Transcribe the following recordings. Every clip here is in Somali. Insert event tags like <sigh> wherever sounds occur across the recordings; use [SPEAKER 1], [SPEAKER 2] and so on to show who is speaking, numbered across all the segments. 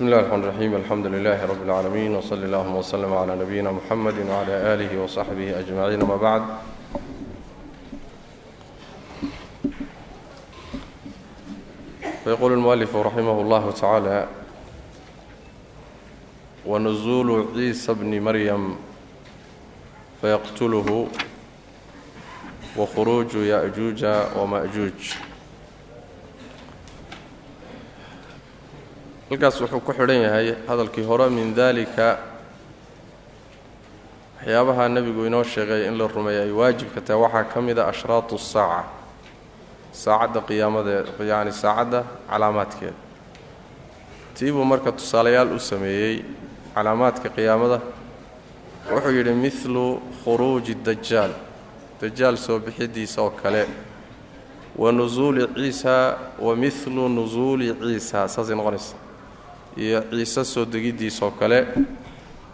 [SPEAKER 1] bsmi اllahi الرحmn الرaxيim alxamdu لilaahi rab اlcaalamiin wslى اllahuma wslm عlى nabiyina mxamedi wعlى آlih وصaxbih أجmaciin ama bacd fayqulu اlmuأlifu raximah اllahu taعaalى wanuزulu ciisa bni maryam fayaqtulhu wakhuruuju yaأjuuja wmaأjuuj halkaas wuxuu ku xidhan yahay hadalkii hore min dalika waxyaabaha nebigu inoo sheegay in la rumeeyo ay waajibka tahay. Waxaa ka mid a ashraatu saaca saacadda qiyaamadeed yacni saacadda calaamaadkeeda tiibuu marka tusaalayaal u sameeyey calaamaadka qiyaamada. Wuxuu yidhi midlu khuruuji dajaal dajaal soo bixidiisa oo kale wa nusuuli ciisa wa midlu nusuuli ciisa. Saasay noqonaysa iyo ciise soo degiddiisoo kale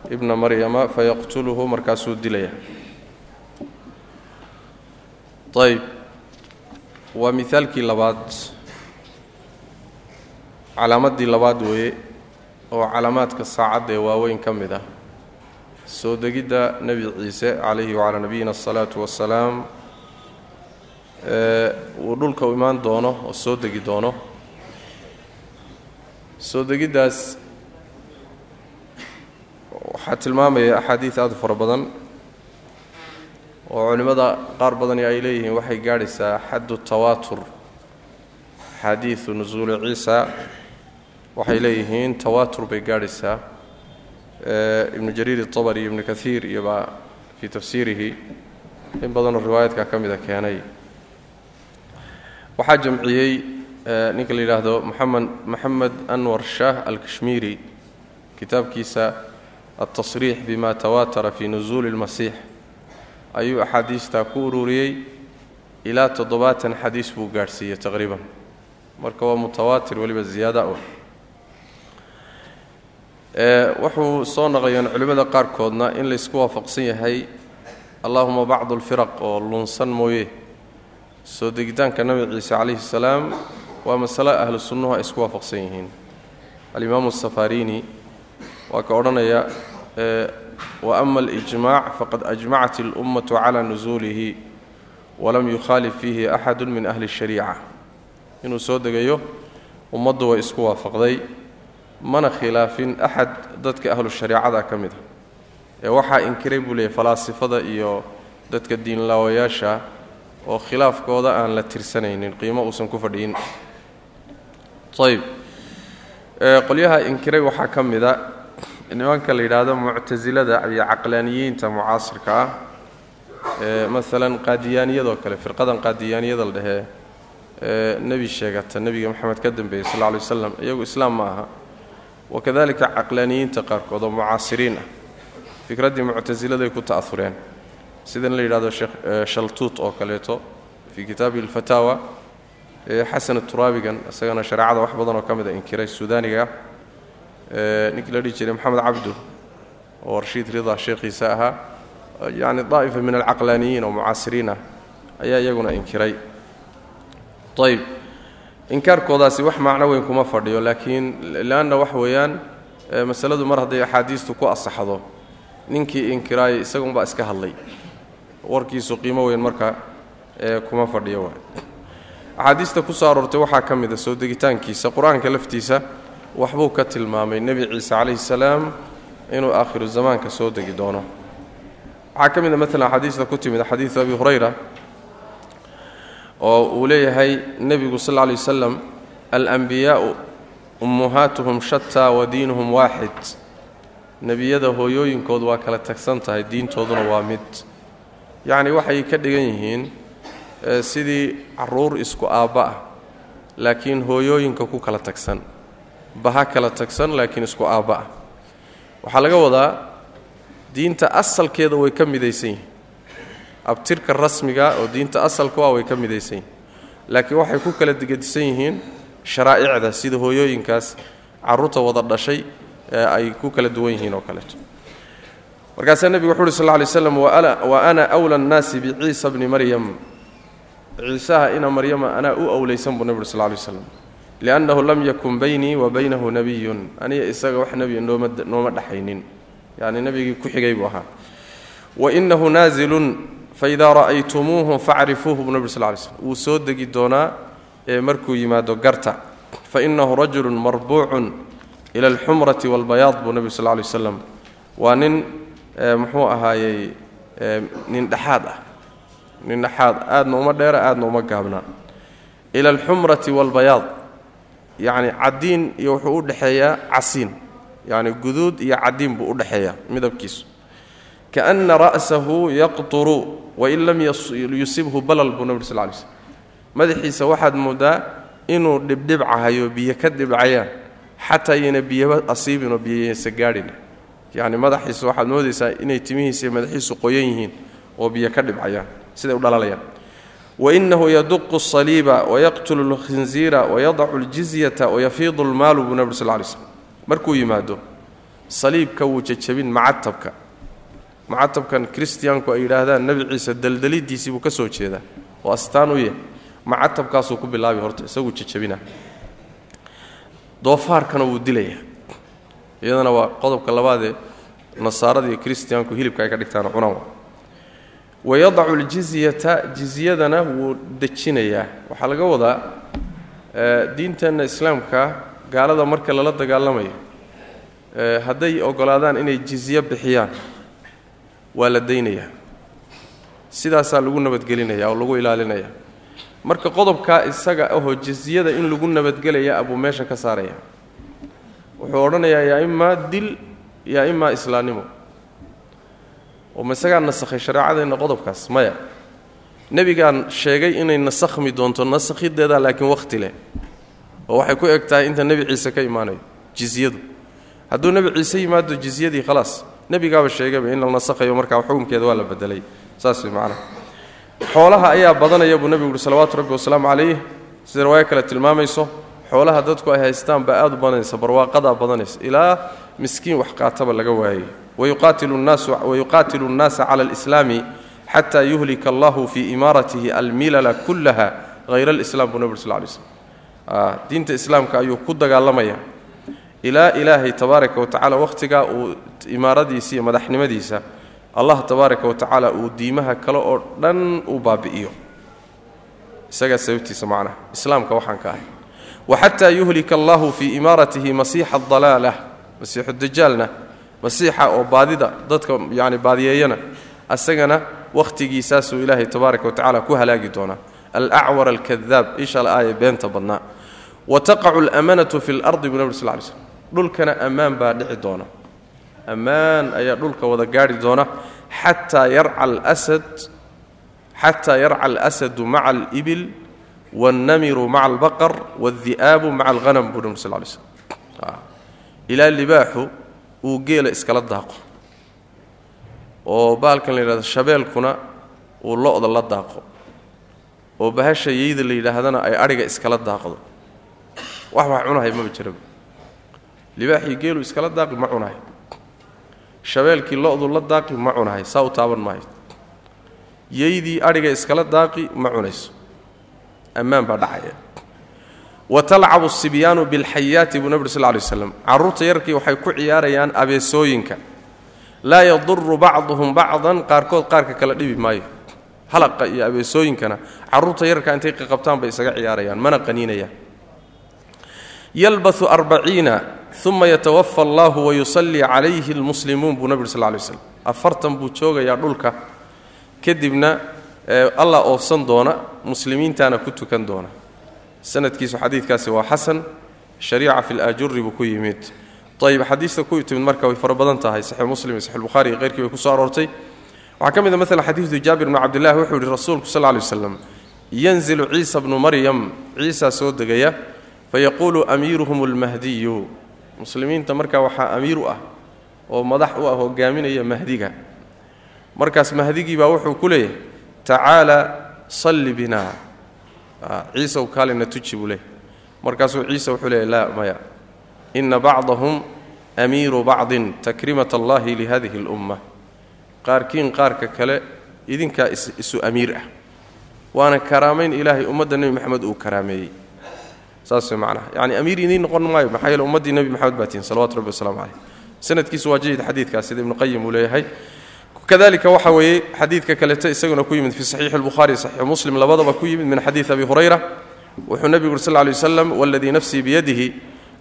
[SPEAKER 1] ibna maryama fayaqtuluhu markaasuu dilaya. Ayb waa mihaalkii labaad. Calaamaddii labaad weeye oo calaamaadka saacadda ee waaweyn ka mid ah. Soo degidda nebi ciise calayhi wacalaa nabiyina asalaatu wassalaam uu dhulka u imaan doono oo soo degi doono soo degiddaas waxaa tilmaamaya axaadiid aad u fara badan oo culimmada qaar badani ay leeyihiin waxay gaadhaysaa xaddu tawaatur axaadiidu nusuuli ciisa waxay leeyihiin tawaatur bay gaadhaysaa. Ibnu jariir itabari ibnu kaiir iyobaa fii tafsiirihi in badanoo riwaayaadka ka mida keenay. Waxaa jamciyey ninka la yidhaahdo moxamed moxamed anwar shaah alkashmiiri kitaabkiisa altasriix bima tawaatara fi nusuuli اlmasiix ayuu axaadiistaa ku ururiyey. Ilaa toddobaatan xadiis buu gaadhsiiyey taqriiban. Marka waa mutawaatir weliba ziyaada u. Wuxuu soo naqlayeen culimmada qaarkoodna in laysku waafaqsan yahay allahuma bacdu alfiraq oo lunsan mooye. Soo degitaanka nabi ciise calayhi salaam waa masale ahlu sunnuhu ay isku waafaqsan yihiin. Alimaamu asafarini waa ka odhanaya wa ama alijmac faqad ajmacat اlummatu cala nusuulihi walam yukhaalif fiihi axadu min ahli اshariica inuu soo degayo ummaddu way isku waafaqday mana khilaafin axad dadka ahlu shariicada ka mid a ee waxaa inkiray buu leeyay falaasifada iyo dadka diinlaawayaasha oo khilaafkooda aan la tirsanaynin qiimo uusan ku fadhiyin ayb qolyaha inkiray waxaa ka mid a nimanka la yidhaahdo muctasilada iyo caqlaaniyiinta mucaasirka ah. Maalan qaadiyaaniyadoo kale firqadan qaadiyaaniyada la dhehee ee nebi sheegata nebiga moxamed ka dambeeyey sal lla lay waslam iyagu islaam ma aha. Wakadalika caqlaaniyiinta qaarkood oo mucaasiriin ah. Fikraddii muctasiladay ku ta'ahureen sidan la yidhahdo sheekh shaltuut oo kaleeto fii kitaabihi alfataawa xasan turaabigan isagana shareecada wax badan oo ka mid a inkiray suudaaniga ninkii la dhihi jiray maxamed cabdu oo rashiid rida sheekhiisa ahaa yacni daa'ifa min alcaqlaaniyiin oo mucaasiriin ah ayaa iyaguna inkiray. Ayb inkaarkoodaasi wax macno weyn kuma fadhiyo laakiin leanna wax weeyaan masaladu mar hadday axaadiistu ku asaxdo ninkii inkiraayay isagunbaa iska hadlay. Warkiisu qiimo weyn marka kuma fadhiyo waay axaadiista ku soo aroortay waxaa ka mid a soo degitaankiisa qur'aanka laftiisa waxbuu ka tilmaamay nebi ciise calayhi salaam inuu aakhiru zamaanka soo degi doono. Waxaa ka mid a maalan axaadiista ku timid xadiidu abi hurayra oo uu leeyahay nebigu sal lay wasalam alanbiyaa'u ummuhaatuhum shataa wa diinuhum waaxid. Nebiyada hooyooyinkood waa kala tagsan tahay diintooduna waa mid. Yacni waxay ka dhigan yihiin sidii carruur isku aabba ah laakiin hooyooyinka ku kala tagsan. Baha kala tagsan laakiin isku aabba ah. Waxaa laga wadaa diinta asalkeeda way ka midaysan yihiin abtirka rasmiga oo diinta asalku ah way ka midaysan yihiin laakiin waxay ku kala digadisan yihiin sharaa'icda sida hooyooyinkaas carruurta wada dhashay ee ay ku kala duwan yihiin oo kaleeto. Markaasaa nebigu wuxu uhi sal lla lay slam wa ana wla annaasi biciisa bni maryam ciisaha ina maryama anaa u awlaysan buu nebi uri sal lay slam liannahu lam yakun baynii wa baynahu nebiyun aniga isaga wax nebiya nooma nooma dhexaynin. Yacni nebigii ku xigay buu ahaa. Wa inahu naazilun faidaa ra'aytumuuhu facrifuuhu buu nabig sal lay slm wuu soo degi doonaa ee markuu yimaado garta. Fainahu rajulun marbuucun ila alxumrati walbayaad buu nebigu sal lay waslam waa nin muxuu ahaayey nin dhexaad ah nin dhexaad aadna uma dheera aadna uma gaabnaa ila alxumrati walbayaad. Yacni caddiin iyo wuxuu u dhexeeyaa casiin. Yacni guduud iyo caddiin buu u dhexeeyaa midabkiisu. Kaana ra'sahu yaqturu wain lam yusibhu balal buu nabig sal lay slm madaxiisa waxaad moodaa inuu dhibdhibcahayo biyo ka dhibcayaan xataa yayna biyaba asiibinoo biyaysa gaadhin. Yacni madaxiisa waxaad moodaysaa inay timihiisa iyo madaxiisu qoyan yihiin oo biyo ka dhibcayaan siday u dhalalayaan. Wainahu yaduqu asaliiba wayaqtulu lkhinziira wayadacu ljizyata wayafiidu lmaalu buu nabig sal lay slm markuu yimaado saliibka wuu jajabin macatabka macatabkan kristiyaanku ay yidhaahdaan nebi ciise daldalidiisii buu ka soo jeedaa. Oo astaan u yahay macatabkaasuu ku bilaabi horta isaguu jajabina doofaarkana wuu dilayaa. Iyadana waa qodobka labaadee nasaarada iyo kristiyaanku hilibka ay ka dhigtaan cunaan wayadacu ljizyata jizyadana wuu dejinayaa. waxaa laga wadaa diinteenna islaamka gaalada marka lala dagaalamayo hadday ogolaadaan inay jizye bixiyaan waa la daynayaa sidaasaa lagu nabadgelinaya oo lagu ilaalinaya marka qodobkaa isaga ahoo jizyada in lagu nabadgelaya abuu meesha ka saaraya wuxuu odhanayaa yaa imaa dil yaa imaa islaannimo oo ma isagaa nasakhay shareecadeenna qodobkaas? Maya. Nebigaan sheegay inay nasakhmi doonto nasakhideeda laakiin wakhti leh. Oo waxay ku eg tahay inta nebi ciise ka imaanayo jizyadu. Hadduu nebi ciise yimaado jizyadii khalaas. Nebigaaba sheegayba in la nasakhayo markaa xukunkeeda waa la bedelay saas way macnaha xoolaha ayaa badanaya buu nebigu uhi salawaatu rabbi wasalaamu calayh sida riwaayo kale tilmaamayso xoolaha dadku ay haystaan baa aad u badanaysa barwaaqadaa badanaysa. Ilaa miskiin wax qaataba laga waayay wayuqaatilu اnnaasa cala alislaami xata yuhlika allahu fii imaaratihi almilala kullaha hayra alislam buu nebi sl lay slm diinta islaamka ayuu ku dagaalamaya. Ilaa ilaahay tabaaraka wa tacala wakhtigaa uu imaaradiisa iyo madaxnimadiisa allah tabaaraka wa tacaala uu diimaha kale oo dhan u baabi'iyo. Isagaa sababtiisa macnaha islaamka waxaan ka ahay. Waxataa yuhlika allahu fii imaaratihi masiixa adalaalah masiixu dajaalna masiixa oo baadida dadka yani baadiyeeyana asagana wakhtigiisaasuu ilaahay tabaaraka wa tacala ku halaagi doonaa alacwar alkadaab isha la-aaya beenta badnaa wa taqacu alamanatu fi lardi buu nabri sl lay slm dhulkana ammaan baa dhici doona. Ammaan ayaa dhulka wada gaadhi doona. Xataa yarca alasad xataa yarca alasadu maca alibil wاnnamiru maca albaqar wاldi'aabu maca alhanam buu nabri sl lay slm ilaa libaaxu uu geela iskala daaqo. oo baalkan la yidhahdo shabeelkuna uu lo-da la daaqo. oo bahasha yeyda la yidhaahdana ay adhiga iskala daaqdo. wax wax cunahay maba jiraba libaaxii geelu iskala daaqi ma cunahay. shabeelkii lo-du la daaqi ma cunahay saa u taaban maayo. yeydii adhiga iskala daaqi ma cunayso. ammaan baa dhacaya wa talcabu sibyaanu bilxayaati buu nabri sl ly waslam carruurta yarkii waxay ku ciyaarayaan abeesooyinka. Laa yaduru bacduhum bacdan qaarkood qaarka kala dhibi maayo. Halaqa iyo abeesooyinkana carruurta yarka intay qaqabtaan bay isaga ciyaarayaan mana qaniinayaan. Yalbahu arbaciina uma yatawafa allahu wayusallii calayhi lmuslimuun buu nabig sl lay slam afartan buu joogayaa dhulka. Kadibna allah oofsan doona muslimiintaana ku tukan doona sanadkiisu xadiidkaasi waa xasan shariica fi laajuri buu ku yimid. Ayib xadiista ku timid marka way fara badan tahay saxiix muslim iyo saxix bukhari iyo keyrkii bay ku soo aroortay. Waxaa ka mid a maala xadiidu jaabir bni cabdillahi wuxuu yihi rasuulku sal lay waslam yanzilu ciisa bnu maryam ciisaa soo degaya fayaquulu amiiruhum almahdiyu. Muslimiinta markaa waxaa amiir u ah oo madax u ah hogaaminaya mahdiga. Markaas mahdigii baa wuxuu ku leeyahay tacaala salli bina ciisaw kaalina tuji buu leeyahy markaasuu ciise wuxuu leeyahy laa maya ina bacdahum amiiru bacdin takrimat allahi lihadihi اlumma qaarkiin qaarka kale idinkaa isu amiir ah. Waana karaamayn ilaahay ummadda nebi moxamed uu karaameeyey. Saas way macnaha. Yacni amiir idiin noqon maayo maxaa yeele ummaddii nebi maxamed baa tihin salawatu rabbi wasalaamu caleyh sanadkiisu waa jayid xadiidkaas sida ibnu qayim uu leeyahay kadalika waxa weeye xadiidka kaleeto isaguna ku yimid fi saxiixi albukhaari saxiixu muslim labadaba ku yimid min xadiid abi hurayra. Wuxuu nebigu uri lla lay waslam waladii nafsii biyadihi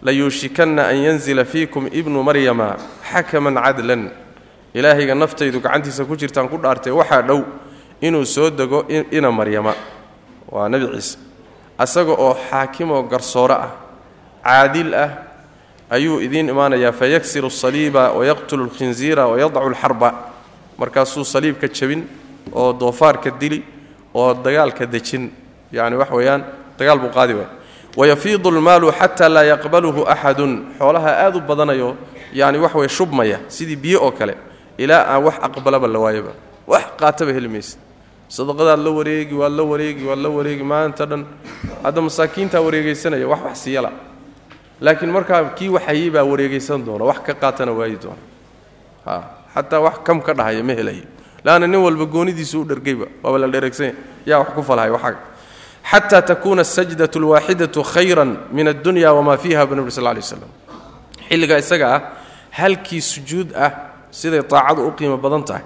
[SPEAKER 1] layuushikanna an yanzila fiikum ibnu maryama xakaman cadlan. Ilaahayga naftaydu gacantiisa ku jirtaan ku dhaartay waxaa dhow inuu soo dego ina maryama. Waa nebi ciise. Asaga oo xaakimoo garsoore ah caadil ah ayuu idiin imaanayaa fayaksiru asaliiba wayaqtulu alkhinziira wayadacu alxarba markaasuu saliibka jabin oo doofaarka dili oo dagaalka dejin yacni wax weeyaan dagaal buu qaadi waaya wayafiidu almaalu xataa laa yaqbaluhu axadun. Xoolaha aad u badanayo yani wax weye shubmaya sidii biyo oo kale ilaa aan wax aqbalaba la waayaba. Wax qaataba heli maysid. Sadaqadaad la wareegi waad la wareegi waad la wareegi maanta dhan hadda masaakiintaa wareegaysanaya wax wax siyala laakiin markaa kii waxayey baa wareegaysan doona wax ka qaatana waayi doona xataa wax kam ka dhahaya ma helayo laanna nin walba goonidiisu u dhergayba waaba la dhereegsanya yaa wax ku falhay waxaaga xataa takuuna asajdatu alwaaxidatu khayran min addunya wamaa fiiha bu nebi sal lay slam xilligaa isaga ah halkii sujuud ah siday taacadu u qiimo badan tahay.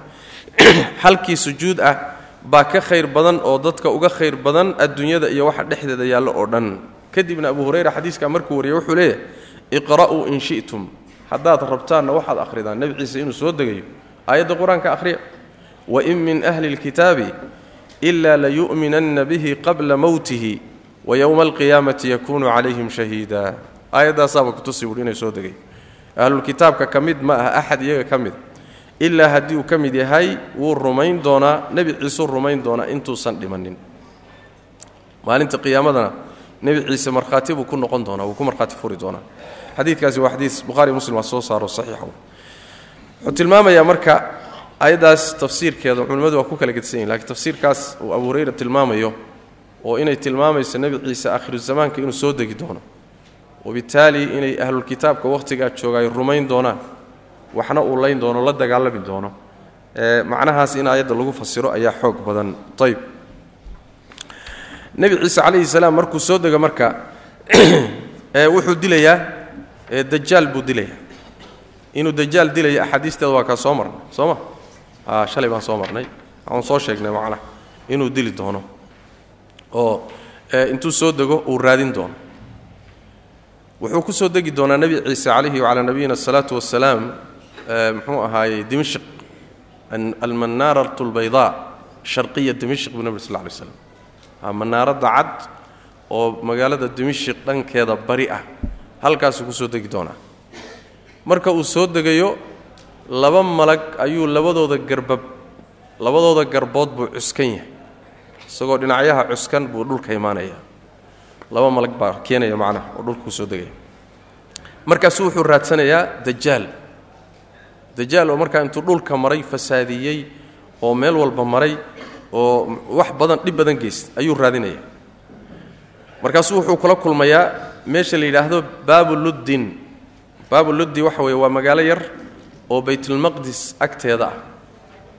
[SPEAKER 1] <clears throat> Halkii sujuud ah baa ka khayr badan oo dadka uga khayr badan adduunyada iyo waxa dhexdeeda yaallo oo dhan. Kadibna abu hurayra xadiiskaa markuu wariyay wuxuu leeyahay iqra'uu in shi'tum haddaad rabtaanna waxaad akhridaan nebi ciise inuu soo degayo aayadda qur'aanka akhriya wain min ahli اlkitaabi ila layu'minanna bihi qabla mowtihi wayowma alqiyaamati yakunu calayhim shahiida. Aayaddaasaaba kutusi buui inay soo degay. Ahlulkitaabka ka mid ma aha axad iyaga ka mid ilaa haddii uu ka mid yahay wuu rumayn doonaa nebi ciisuu rumayn doonaa intuusan dhimanin. Maalinta qiyaamadana nebi ciise markhaati buu ku noqon doonaa wuu ku markhaati furi doonaa xadiidkaasi waa xadiis buhari muslim waa soo saaro saxiixa wuxuu tilmaamayaa marka ayaddaas tafsiirkeeda culimmadu waa ku kala gedsan yihiin lakiin tafsiirkaas uu abu hurayra tilmaamayo oo inay tilmaamayso nebi ciise aakhiru zamaanka inuu soo degi doono. Wabittaali inay ahlulkitaabka wakhtigaa jooga ay rumayn doonaan waxna uu layn doono la dagaalami doono. Macnahaas in aayadda lagu fasiro ayaa xoog badan. Ayb nebi ciise calayhi salaam markuu soo dego marka <clears throat> wuxuu dilayaa dajaal buu dilayaa inuu dajaal dilaya axaadiisteeda waa kaa soo marnay soo ma? A shalay baan soo marnay. Waxaan soo sheegnay macnaha inuu dili doono. Oo intuu soo dego uu raadin doono. Wuxuu ku soo degi doonaa nebi ciise calayhi wacalaa nabiyina asalaatu wassalaam muxuu ahaayey dimashq almanaarat albaydaa sharqiya dimashq buu sal lla lay slam manaaradda cad oo magaalada dimashq dhankeeda bari ah halkaasuu ku soo degi doonaa. Marka uu soo degayo laba malag ayuu labadooda garbab labadooda garbood buu cuskan yahay isagoo dhinacyaha cuskan buu dhulka imaanaya. Laba malag baa keenaya macnaha oo dhulkuu soo degaya. Markaasuu wuxuu raadsanayaa dajaal. Dajaal oo markaa intuu dhulka maray fasaadiyey oo meel walba maray oo wax badan dhib badan geysta ayuu raadinaya. Markaasuu wuxuu kula kulmayaa meesha la yidhaahdo baabuluddin baabuluddi waxa weeye waa magaalo yar oo baytulmaqdis agteeda ah.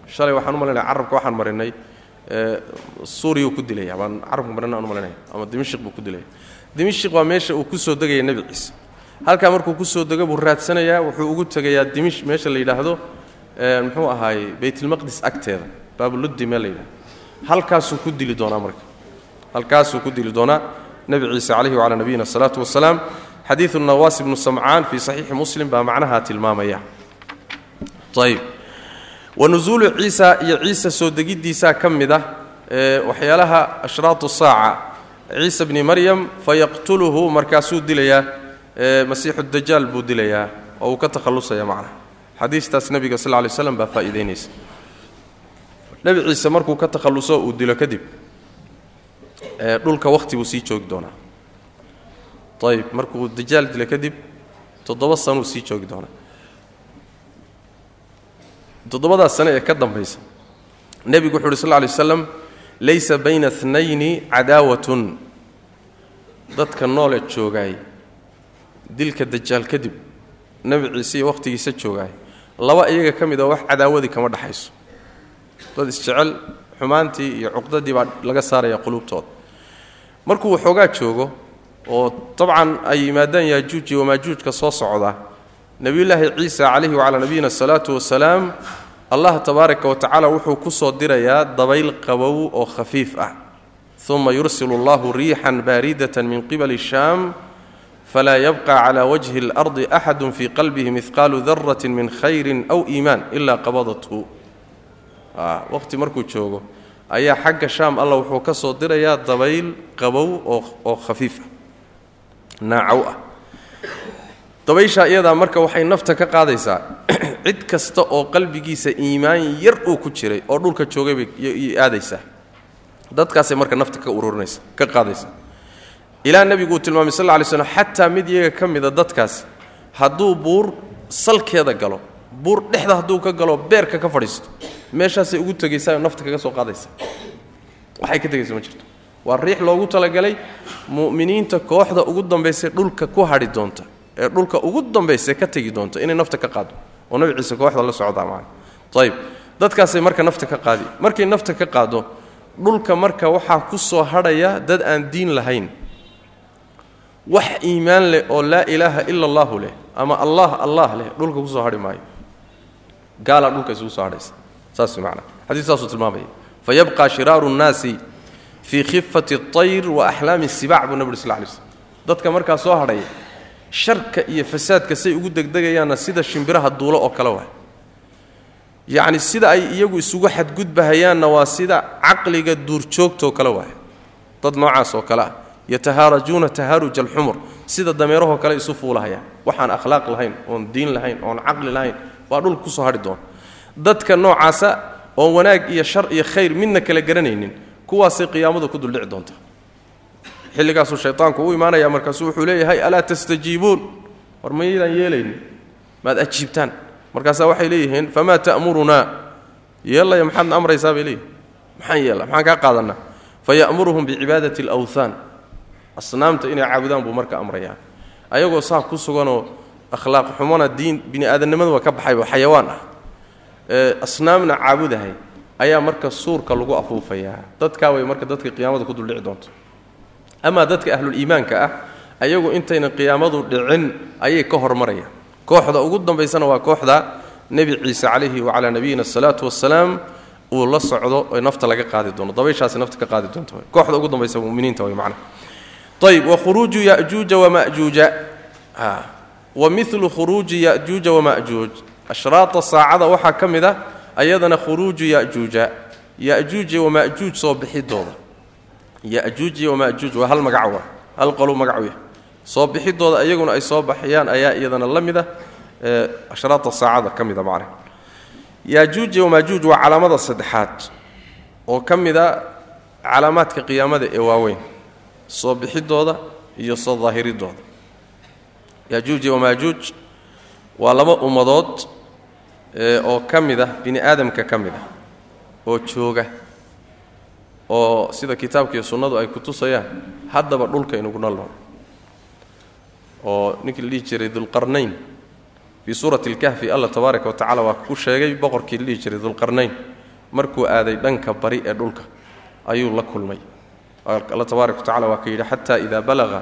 [SPEAKER 1] Shalay waxaan u malinaya carabka waxaan marinay suuriyuu ku dilaya baan carabka marina aan u malinaya ama dimashq buu ku dilaya. Dimashq waa meesha uu ku soo degaya nebi ciise. Halkaa markuu ku soo dego buu raadsanayaa wuxuu ugu tegayaa dimish meesha la yidhaahdo muxuu ahaayey baytulmaqdis agteeda. Baabuluddi meel la yidhahdo halkaasuu ku dili doonaa marka. Halkaasuu ku dili doonaa nebi ciise calayhi wacalaa nabiyina asalaatu wassalaam xadiidu nawaas ibnu samcaan fii saxiixi muslim baa macnaha tilmaamaya. Ayb wa nusuulu ciisa iyo ciisa soo degiddiisaa ka mid ah waxyaalaha ashraatu saaca. Ciisa bni maryam fayaqtuluhu markaasuu dilayaa masiixu dajaal buu dilayaa oo uu ka takhallusaya macnaha. Xadiistaas nebiga sal ly slam baa faa'iidaynaysa nebi ciise markuu ka takhalluso uu dilo kadib dhulka wakhti buu sii joogi doonaa. Ayb markuu dajaal dila kadib toddoba sanuu sii joogi doonaa. Toddobadaas sane ee ka dambaysa nebigu wuxu uhi sal lay waslam laysa bayna tnayni cadaawatun. Dadka noolee joogaay. Dilka dajaal kadib nebi ciise iyo wakhtigiisa joogaay. Laba iyaga ka mid a wax cadaawadii kama dhexayso dad isjecel xumaantii iyo cuqdadii baa laga saaraya quluubtooda markuu waxoogaa joogo oo dabcan ay yimaadaan yaajuuj iyo wamaajuujka soo socda nebiyullaahi ciisa calayhi wacalaa nabiyina asalaatu wasalaam allah tabaaraka wa tacaala wuxuu ku soo dirayaa dabayl qabow oo khafiif ah. Uma yursilu allahu riixan baaridatan min qibali shaam falaa yabqa cala wajhi اlardi axadu fii qalbihi mihqaalu darati min khayrin aw iimaan ilaa qabadathu waqhti markuu joogo ayaa xagga shaam alla wuxuu ka soo dirayaa dabayl qabow oo khafiifa naacow ah. Dabayshaa iyadaa marka waxay nafta ka qaadaysaa <clears throat> cid kasta oo qalbigiisa iimaan yar uu ku jiray oo dhulka joogay bay aadaysaa. Dadkaasay marka nafta ka ururinaysa ka qaadaysa ilaa nebigu uu tilmaamay sal lay slm xataa mid iyaga ka mida dadkaas hadduu buur salkeeda galo buur dhexda hadduu ka galo beerka ka fadhiisto meeshaasay ugu tegaysaa nafta kaga soo qaadaysa. Waxay ka tegaysa ma jirto. Waa riix loogu talagalay mu'miniinta kooxda ugu dambaysa dhulka ku hadhi doonta ee dhulka ugu dambaysa ka tegi doonta inay nafta ka qaado oo nabi ciise kooxda la socdaa maana ayib dadkaasay marka nafta ka qaadi. Markay nafta ka qaado dhulka marka waxaa ku soo hadhaya dad aan diin lahayn. Wax iimaan leh oo laa ilaaha ila allahu leh ama allah allah leh dhulka ku soo hadhi maayo. Gaalaa dhulka isugu soo hadhaysa saas macnaa xadiis saasuu tilmaamaya fayabqa shiraaru nnaasi fii khifati اطayr wa axlaami الsibac buu nabig sl lay slm dadka markaa soo hadhaya sharka iyo fasaadka say ugu degdegayaanna sida shimbiraha duulo oo kale waay yacni sida ay iyagu isugu xadgudbahayaanna waa sida caqliga duurjoogtoo kale waay dad noocaas oo kale ah yatahaarajuuna tahaaruj alxumur sida dameerahoo kale isu fuulahayaan waxaan akhlaaq lahayn oon diin lahayn oon caqli lahayn waa dhulka kusoo hadhi doona dadka noocaasa oon wanaag iyo shar iyo khayr midna kala garanaynin kuwaasay qiyaamadu ku duldhici doontaa xilligaasuu shaytaanku u imaanaya markaasuu wuxuu leeyahay alaa tastajiibuun? War maydaan yeelaynin maad ajiibtaan. Markaasaa waxay leeyihiin famaa ta'murunaa? Yeellaya maxaadna amraysaa? bay leeyihiin maxaan yeella maxaan kaa qaadannaa faya'muruhum bicibaadati alawthaan asnaamta inay caabudaan buu marka amrayaa. Ayagoo saa ku suganoo akhlaaq xumona diin bini aadamnimaduba ka baxayba xayawaan ah asnaamna caabudahay ayaa marka suurka lagu afuufayaa. Dadkaa way marka dadka qiyaamada ku duldhici doonto. Amaa dadka ahluliimaanka ah ayagu intaynan qiyaamadu dhicin ayay ka hormarayaan. Kooxda ugu dambaysana waa kooxda nebi ciise calayhi wacalaa nabiyina asalaatu wasalaam uu la socdo oe nafta laga qaadi doono. Dabayshaasi nafta ka qaadi doonto kooxda ugu dambaysa muminiinta way macna. Ayb wakhuruuju yajuuja wamajuuja wa milu khuruuji yajuuja wamajuuj ashraata saacada waxaa ka mid ah ayadana khuruuju yajuuja yajuuj wamajuuj soo bixidooda yajuuj wamajuuj waa hal magac waa hal qolu magacu yah soo bixidooda iyaguna ay soo baxayaan ayaa iyadana la mid ah ashraata saacada ka mida macna yajuuj wamajuuj waa calaamada saddexaad oo ka mid a calaamaadka qiyaamada ee waaweyn. Soo bixidooda iyo soo daahiridooda yajuuj wamaajuuj waa laba ummadood oo ka mid ah bini aadamka ka mid ah oo jooga oo sida kitaabkiiyo sunnadu ay ku tusayaan haddaba dhulka inuguna nool oo ninkii la dhihi jiray dulqarnayn fii suurati alkahfi allah tabaaraka wa tacala waa ku sheegay boqorkii la dhihi jiray dulqarnayn markuu aaday dhanka bari ee dhulka ayuu la kulmay. Alla tabaaraka wa tacala waa ka yidhi xata ida balaga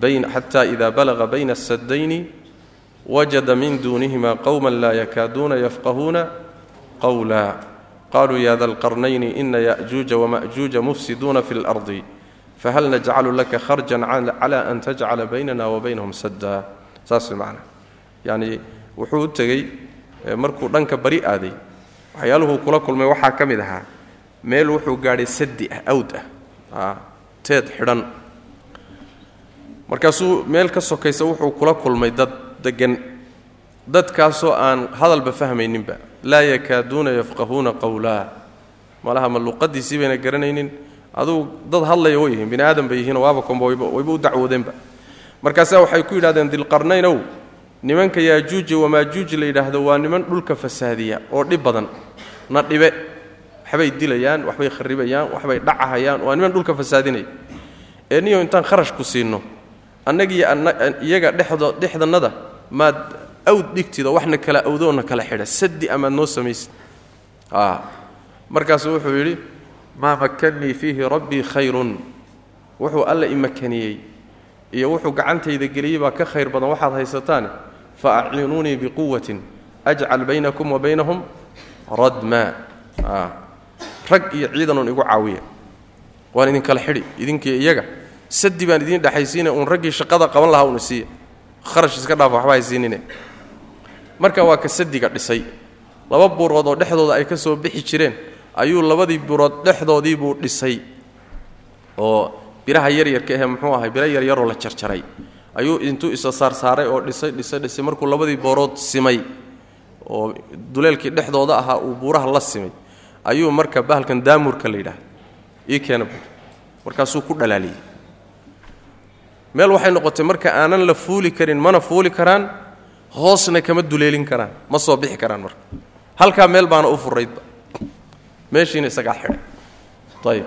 [SPEAKER 1] bayn xata ida balaga bayna asadayni wajada min duunihima qowma laa yakaaduuna yafqahuuna qowla qaluu ya da lqarnayni ina yajuuja wamajuuja mufsiduuna fi اlardi fahal najcalu laka kharjan cala an tajcala baynana wa baynahum sadda saas way macana yacni wuxuu u tegey markuu dhanka bari aaday waxyaaluhuu kula kulmay waxaa ka mid ahaa meel wuxuu gaadhay sadi ah awd ah teed xidhan markaasuu meel ka sokaysa wuxuu kula kulmay dad degan dadkaasoo aan hadalba fahmayninba. Laa yakaaduuna yafqahuuna qowlaa malaha ma luqadiisii bayna garanaynin. Adugu dad hadlaya way yihiin bini aadam bay yihiinoo waaba komba wayba u dacwoodeenba markaasaa waxay ku yidhahdeen dilqarnaynow nimanka yaajuuji wamaajuuji la yidhaahdo waa niman dhulka fasaadiya oo dhib badan. Na dhibe. Waxbay dilayaan waxbay kharibayaan waxbay dhacahayaan waa niman dhulka fasaadinaya. Ee niyo intaan kharash ku siinno annagiiyo iyaga dhexdo dhexdannada maad awd dhigtid oo waxna kala awdoona kala xidha sadi amaad noo samaysid markaasuu wuxuu yidhi maa makannii fiihi rabbii khayrun. Wuxuu alla i makaniyey iyo wuxuu gacantayda geliyey baa ka khayr badan waxaad haysataan fa aciinuunii biquwatin ajcal baynakum wa baynahum radmaa rag iyo ciidanuun igu caawiya. Waan idinkala xidhi idinkii iyaga sadi baan idiin dhexaysiina uun raggii shaqada qaban lahaa una siiya kharash iska dhaafa waxba haysiinine marka waa ka sadiga dhisay. Laba buurood oo dhexdooda ay ka soo bixi jireen ayuu labadii buurood dhexdoodii buu dhisay. Oo biraha yaryarka ahe muxuu ahay biro yaryaroo la jarjaray. Ayuu intuu isa saarsaaray oo dhisay dhisay dhisay markuu labadii boorood simay oo duleelkii dhexdooda ahaa uu buuraha la simay ayuu marka bahalkan daamurka la yidhaah ii keena markaasuu ku dhalaaliyey meel waxay noqotay marka aanan la fuuli karin mana fuuli karaan hoosna kama duleelin karaan ma soo bixi karaan marka. Halkaa meel baana u furaydba meeshiina isagaa xidhay. Ayib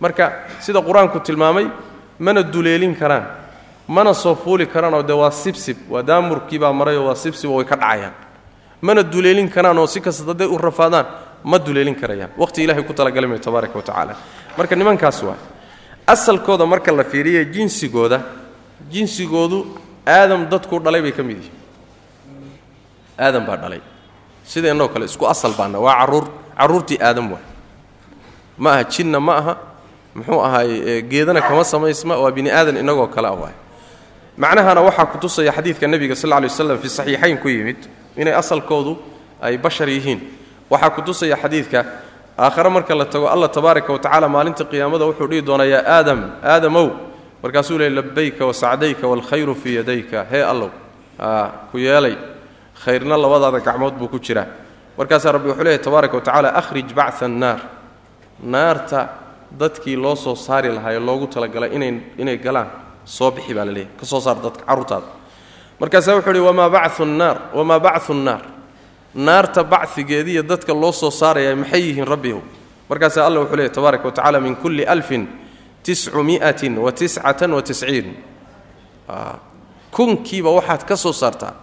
[SPEAKER 1] marka sida qur'aanku tilmaamay mana duleelin karaan mana soo fuuli karaanoo dee waa sibsib waa daamurkii baa marayoo waa sibsib oo way ka dhacayaan. Mana duleelin karaan oo si kasta hadday u rafaadaan ma duleelin karayaan. Waqhti ilahay ku talagalay mayo tabaaraka wa tacaala. Marka nimankaas waa asalkooda marka la fiiriya jinsigooda jinsigoodu aadam dadkuu dhalay bay ka mid yihiin. Aadam baa dhalay. Sideennoo kale isku asal baana waa carruur carruurtii aadam waa. Ma aha jinna ma aha muxuu ahaay geedana kama samaysma waa bini aadan inagoo kale ah waay macnahana waxaa ku tusaya xadiidka nebiga sal lla lay fi saxiixayn ku yimid inay asalkoodu ay bashar yihiin. Waxaa ku tusaya xadiidka aakhare marka la tago allah tabaaraka wa tacala maalinta qiyaamada wuxuu dhihi doonaa yaa aadam aadamow markaasuu leey labayka wasacdayka waalkhayru fii yadayka. Hee allow ku yeelay khayrna labadaada gacmood buu ku jiraa. Markaasaa rabbi wuxuu leeyahy tabaaraka wa tacala akhrij bacثa annaar. Naarta dadkii loo soo saari lahaa ee loogu talagalay inay inay galaan soo bixi baa la leeyahy ka soo saar dadka carruurtaada markaasaa wuxuu uhi wamaa bacu nnaar wamaa bacu nnaar naarta bacigeediiyo dadka loo soo saaraya maxay yihiin rabbihu markaasaa alla wuxuu leeyahy tabaaraka wa tacala min kulli alfin tiscu wa tiscatan wa tisciin. Kunkiiba waxaad ka soo saartaa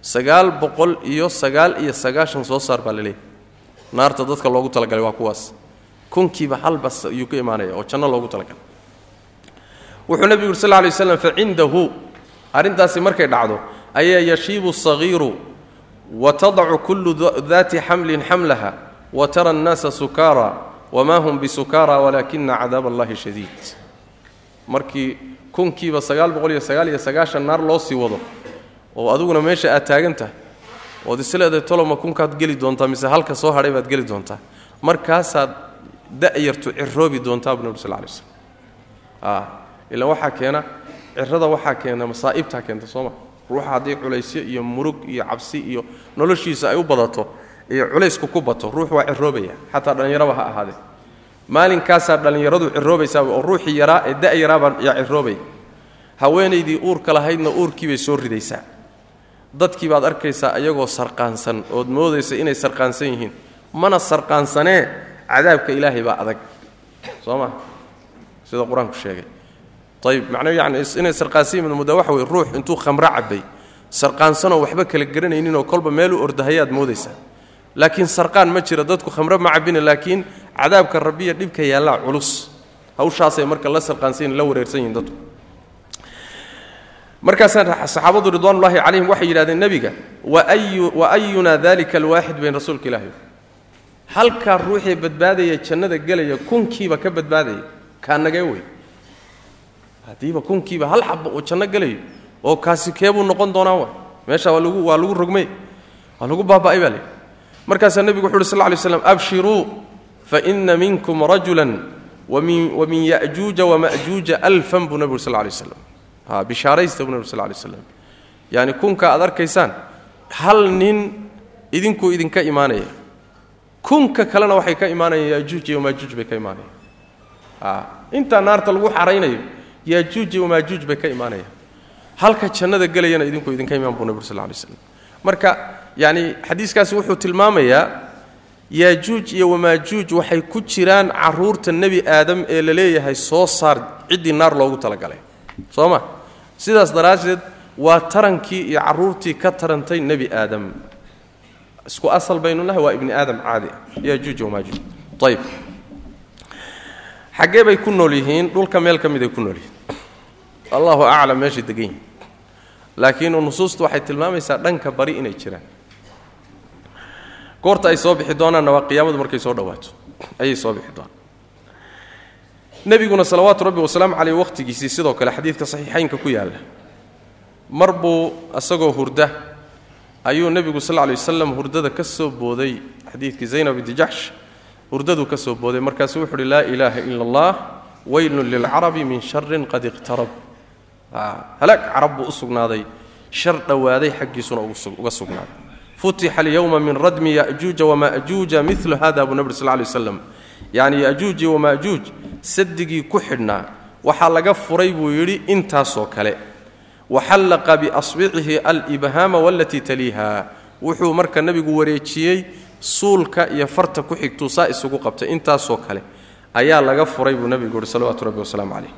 [SPEAKER 1] sagaal boqol iyo sagaal iyo sagaashan soo saar baa la leeyahy naarta dadka loogu talagalay waa kuwaas. Kunkiiba halbas ayuu ka imaanaya oo janno loogu talagalay. Wuxuu nebigu yuri sal lla alay waslam facindahu arrintaasi markay dhacdo ayaa yashiibu sagiiru wa tadacu kullu daati xamlin xamlaha wa tara annaasa sukaara wamaa hum bisukaara walaakina cadaab allahi shadiid markii kunkiiba sagaal boqol iyo sagaal iyo sagaashan naar loo sii wado oo adiguna meesha aad taagan tahay ood isleedahay toloma kunkaad geli doontaa mise halka soo hadhay baad geli doontaa markaasaad da'yartu ciroobi doontaa buu nebi sal lay slm ilaan waxaa keena cirada waxaa keena masaa'ibtaa keenta sooma ruuxa haddii culaysyo iyo murug iyo cabsi iyo noloshiisa ay u badato iyo culaysku ku bato ruux waa ciroobaya xataa dhallinyaraba ha ahaadee. Maalinkaasaa dhallinyaradu ciroobaysaaba oo ruuxii yaraa ee da'yaraabaa yaa ciroobaya haweenaydii uurka lahaydna uurkiibay soo ridaysaa. Dadkii baad arkaysaa ayagoo sarqaansan ood moodaysa inay sarqaansan yihiin. Mana sarqaansanee cadaabka ilaahay baa adag. Soo ma? Sida qur'aanku sheegay ayib macnuu yani inay sarqaansan yihiin mudda waxa weye ruux intuu khamro cabbay sarqaansanoo waxba kala garanayninoo kolba meelu ordahayaad moodaysaa laakiin sarqaan ma jira dadku khamro ma cabbina laakiin cadaabka rabbiya dhibka yaallaa culus. Hawshaasay marka la sarqaansan la wareersan yihiin dadku. Markaasaa saxaabadu ridwaanullaahi calayhim waxay yidhahdeen nebiga wa ayuna dalika alwaaxid bayn rasuulka ilaahi. Halkaa ruuxii badbaadaya jannada gelaya kunkiiba ka badbaadaya kaanagee wey haddiiba kunkiiba hal xaba uu janno gelayo oo kaasi keebuu noqon doonaa wa meesha waa lagu waa lagu rogmay waa lagu baaba'ay baa leehi markaasaa nebigu wuxu uhi sal ly slam abshiruu faina minkum rajulan wamin ya'juuja wama'juuja alfan buu nebigu sal lay slam bishaaraysta buu nebi sal lay slam yaani kunka aad arkaysaan hal nin idinkuu idinka imaanaya. Kunka kalena waxay ka imaanayaan yaajuuj iyo maajuuj bay ka imaanayaan. Intaa naarta lagu xaraynayo yaajuuj iyo maajuuj bay ka imaanayaan. Halka jannada gelayana idinkuu idinka imaan buu nebi ur sal lay slam marka yaani xadiiskaasi wuxuu tilmaamayaa yaajuuj iyo wamaajuuj waxay ku jiraan carruurta nebi aadam ee la leeyahay soo saar ciddii naar loogu talagalay. Soo ma? Sidaas daraaddeed waa tarankii iyo carruurtii ka tarantay nebi aadam. Isku asal baynu nahay waa ibni aadam caadi. Yaajuuj wamaajuuj ayib xaggee bay ku nool yihiin dhulka meel ka miday ku nool yihiin allahu aclam meeshay degan yihiin laakiin nusuustu waxay tilmaamaysaa dhanka bari inay jiraan. Goorta ay soo bixi doonaanna waa qiyaamadu markay soo dhawaato. Ayay soo bixi doonaan. Nebiguna salawaatu rabbi wasalaamu caleyh wakhtigiisii sidoo kale xadiidka saxiixaynka ku yaalla. Mar buu isagoo hurda ayuu nebigu sal lla wasalam hurdada ka soo booday xadiidkii zaynab binti jaxsh hurdaduu ka soo booday. Markaasuu wuxu uhi laa ilaaha ila allah weylun lilcarabi min sharin qad iqtarab halaag carab buu u sugnaaday. Shar dhowaaday xaggiisuna uga sugnaaday futixa alyowma min radmi yajuuja wamaajuuja milu hada buu nabri sal lay waslam yacni yajuuji wamaajuuj sadigii ku xidhnaa. Waxaa laga furay buu yidhi intaasoo kale. Waxallaqa biasbicihi alibhaama walatii taliiha. Wuxuu marka nebigu wareejiyey suulka iyo farta ku xigtuu saa isugu qabtay. Intaasoo kale ayaa laga furay buu nebigu yihi salawatu rabbi wasalaamu caleyh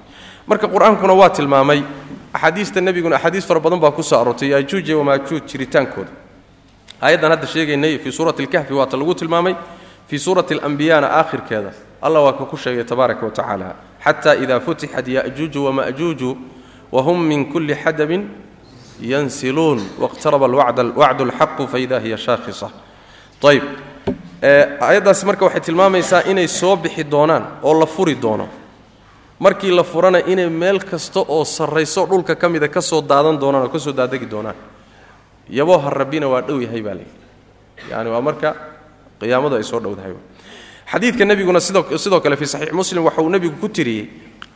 [SPEAKER 1] marka qur'aankuna waa tilmaamay axaadiista nebiguna axaadiis fara badan baa ku soo aroortay yaajuuj iyo wamaajuuj jiritaankooda. Aayaddan hadda sheegaynay fii suurati alkahfi waata lagu tilmaamay fii suurati alambiyana aakhirkeeda. Allah waa ka ku sheegay tabaaraka wa tacaala xata ida futixat yajuuju wamajuuju whm min kuli xadabin yansiluun wاqtaraba wacdu اlxaqu faida hiya shaakhisa. Ayb aayaddaasi marka waxay tilmaamaysaa inay soo bixi doonaan oo la furi doono markii la furana inay meel kasta oo sarrayso dhulka ka mida ka daadan doonaan oo ka soo daadegi doonaan. Yabooha rabbina waa dhow yahay baa layidhi yani waa marka qiyaamadu ay soo dhowdahay. Xadiidka nebiguna sidoo kale fii saxiix muslim waxa uu nebigu ku tiriyey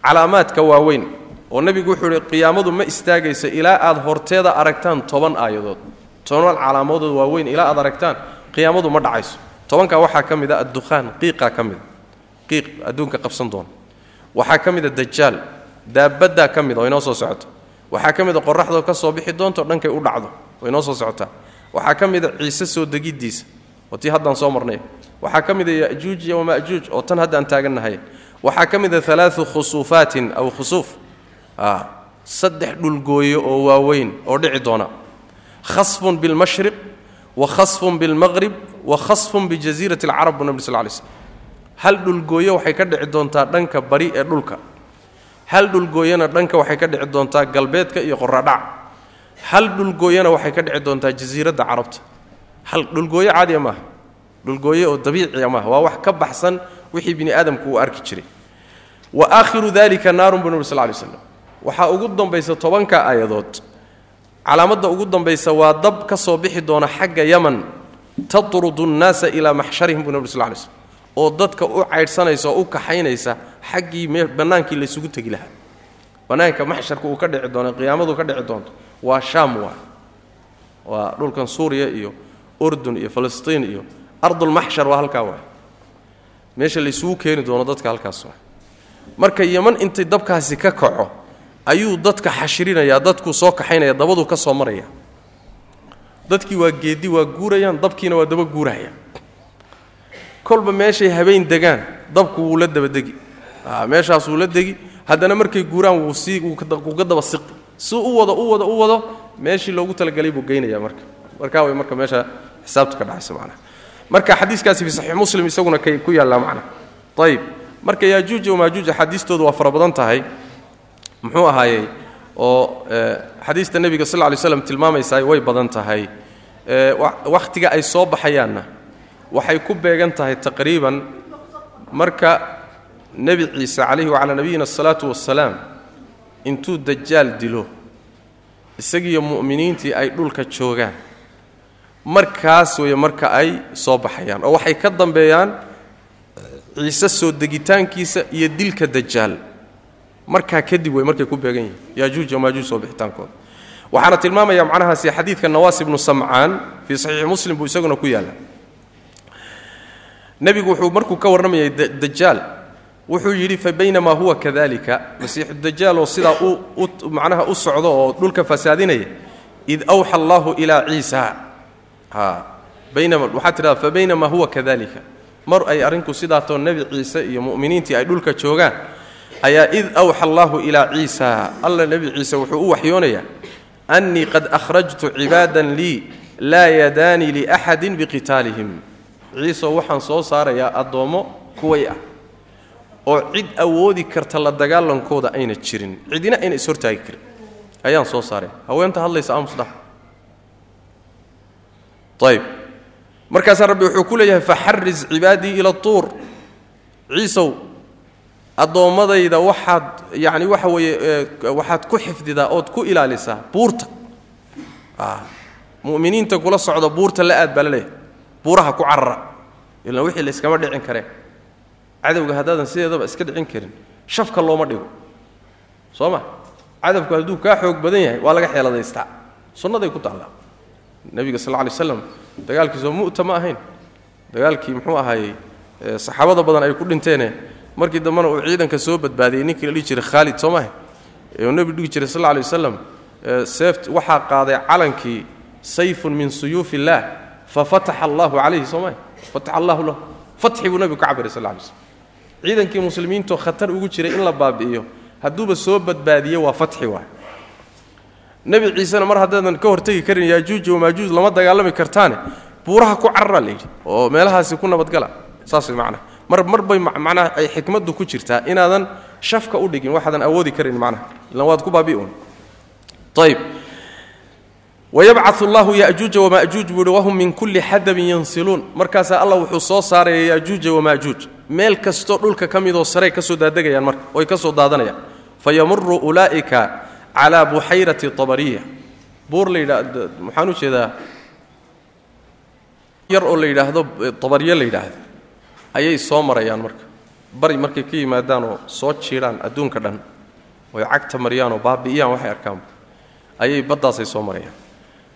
[SPEAKER 1] calaamaadka waaweyn oo nebigu wuxuu ihi qiyaamadu ma istaagayso ilaa aad horteeda aragtaan toban aayadood. Toban calaamadood waaweyn ilaa aad aragtaan qiyaamadu ma dhacayso. Tobankaa waxaa ka mid a addukhaan qiiqaa ka mida qiiq adduunka qabsan doona waxaa ka mida dajaal daabaddaa ka mida oo inoo soo socoto. Waxaa ka mida qoraxdoo ka soo bixi doonto dhankay u dhacdo oo inoo soo socotaa waxaa ka mida ciise soo degiddiisa oo tii haddaan soo marnay. Waxaa ka mida yajuuj iyo wamajuuj oo tan haddaan taagannahay waxaa ka mida alaau khusuufaatin aw khusuuf. Saddex dhulgooye oo waaweyn oo dhici doona. Khasfun bilmashriq wa khasfun bilmaqrib wa khasfun bijaziirati alcarab buu nabri sal lay slm hal dhulgooye waxay ka dhici doontaa dhanka bari ee dhulka. Hal dhulgooyena dhanka waxay ka dhici doontaa galbeedka iyo qoradhac hal dhulgooyena waxay ka dhici doontaa jasiiradda carabta. Hal dhulgooye caadiya maaha dhulgooye oo dabiiciya maaha waa wax ka baxsan wixii bini aadamku uu arki jiray. Wa aakhiru dalika naarun buu nabri sal lay slam waxaa ugu dambaysa tobanka aayadood. Calaamadda ugu dambaysa waa dab ka soo bixi doona xagga yaman. Tatrudu nnaasa ilaa maxsharihim buu nabri sal lay slm oo dadka u caydhsanaysa oo u kaxaynaysa xaggii bannaankii laysugu tegi lahaa. Bannaanka maxsharka uu ka dhici doono qiyaamadu ka dhici doonto waa shaam waa. Waa dhulkan suuriya iyo urdun iyo falastiin iyo ardulmaxshar waa halkaa waay meesha laysugu keeni doono dadka halkaas waa. Marka yaman intay dabkaasi ka kaco ayuu dadka xashirinayaa dadkuu soo kaxaynaya dabaduu ka soo maraya. Dadkii waa geedi waa guurayaan dabkiina waa daba guurahaya kolba meeshay habeen degaan dabku wuu la dabadegi. Meeshaas wuu la degi. Haddana markay guuraan wuu sii wuu daba siqi. Si u wado u wado u wado meeshii loogu talagelay buu geynaya marka. Markaa way marka meesha xisaabtu ka dhacaysa macnaha marka xadiiskaasi fi saxiix muslim isaguna kay ku yaallaa macna. Ayib marka yaajuuj wamaajuuj axaadiistoodu waa fara badan tahay. Muxuu ahaayey oo xadiista nebiga sal ly slam tilmaamaysaa way badan tahay. Wakhtiga ay soo baxayaanna waxay ku beegan tahay taqriiban marka nebi ciise calayhi wacalaa nabiyina asalaatu wassalaam intuu dajaal dilo isagiiyo mu'miniintii ay dhulka joogaan markaas weeye marka ay soo baxayaan oo waxay ka dambeeyaan ciise soo degitaankiisa iyo dilka dajaal. Markaa kadib wey markay ku beegan yihiin yaajuuj maajuuj soo bixitaankooda. Waxaana tilmaamaya macnahaasi xadiidka nawaas ibnu samcaan fii saxiixi muslim buu isaguna ku yaalla nebigu wuxuu markuu ka warramayay dajaal wuxuu yidhi fa baynamaa huwa kadalika masiixu dajaal oo sidaa macnaha u socdo oo dhulka fasaadinaya id awxa allahu ilaa ciisa. Waxaa tidhahda fa baynamaa huwa kadalika mar ay arrinku sidaatoo nebi ciise iyo mu'miniintii ay dhulka joogaan ayaa id awxa allahu ilaa ciisa. Alla nebi ciise wuxuu u waxyoonayaa annii qad akhrajtu cibaadan lii laa yadaanii liaxadin biqitaalihim ciiseoo waxaan soo saarayaa addoommo kuway ah oo cid awoodi karta la dagaalankooda ayna jirin. Cidina ayna ishortaagi karin. Ayaan soo saareen. Haweenta hadlaysa aamusdha ayb markaasaa rabbi wuxuu ku leeyahay faxaris cibaadii ila tuur. Ciisow addoommadayda waxaad yacni waxa weeye waxaad ku xifdidaa ood ku ilaalisaa buurta. Mu'miniinta kula socda buurta la aad baa la leeyahay buuraha ku carara ilaan wixii la iskama dhicin kareen cadowga haddaadan sideedaba iska dhicin karin. Shafka looma dhigo. Soo ma? Cadabku hadduu kaa xoog badan yahay waa laga xeeladaystaa. Sunnaday ku taallaa nebiga sal lla lay slam dagaalkiisoo mu'ta ma ahayn. Dagaalkii muxuu ahaayey saxaabada badan ay ku dhinteene markii dambena uu ciidanka soo badbaadiyey ninkii la dhihi jiray khaalid soo maaha uu nebigu dhihi jiray sal alla lay wasalam seeft waxaa qaaday calankii sayfun min suyuuf illaah fafataxa allahu calayhi soo maaha fataxa allahu lahu fatxi buu nebigu ka cabiray sal lay slam ciidankii muslimiintoo khatar ugu jiray in la baabi'iyo hadduuba soo badbaadiye waa fatxi waay nebi ciisena mar haddaadan ka hortegi karin yaajuuj wamaajuuj lama dagaalami kartaane buuraha ku carara layidhi oo meelahaasi ku nabadgala saas way macnaha mar mar bay macnaha ay xikmaddu ku jirtaa inaadan shafka u dhigin waxaadan awoodi karin macnaha ilan waad ku baabi'un ayb wayabcau allahu yajuuja wamajuuj buu ihi wahum min kulli xadabin yansiluun markaasaa allah wuxuu soo saaraya yajuuja wamaajuuj meel kastoo dhulka ka midoo sarey ka soo daadegayaan marka oy ka soo daadanayaan fayamuru ulaa'ika calaa buxayrati abariya buur la yidhaa maxaan u jeedaa yar oo la yidhaahdo abaryo la yidhaahdo ayay soo marayaan marka bari markay ka yimaadaanoo soo jiidhaan adduunka dhan oy cagta maryaanoo baabi'iyaan waxay arkaanba ayay baddaasay soo marayaan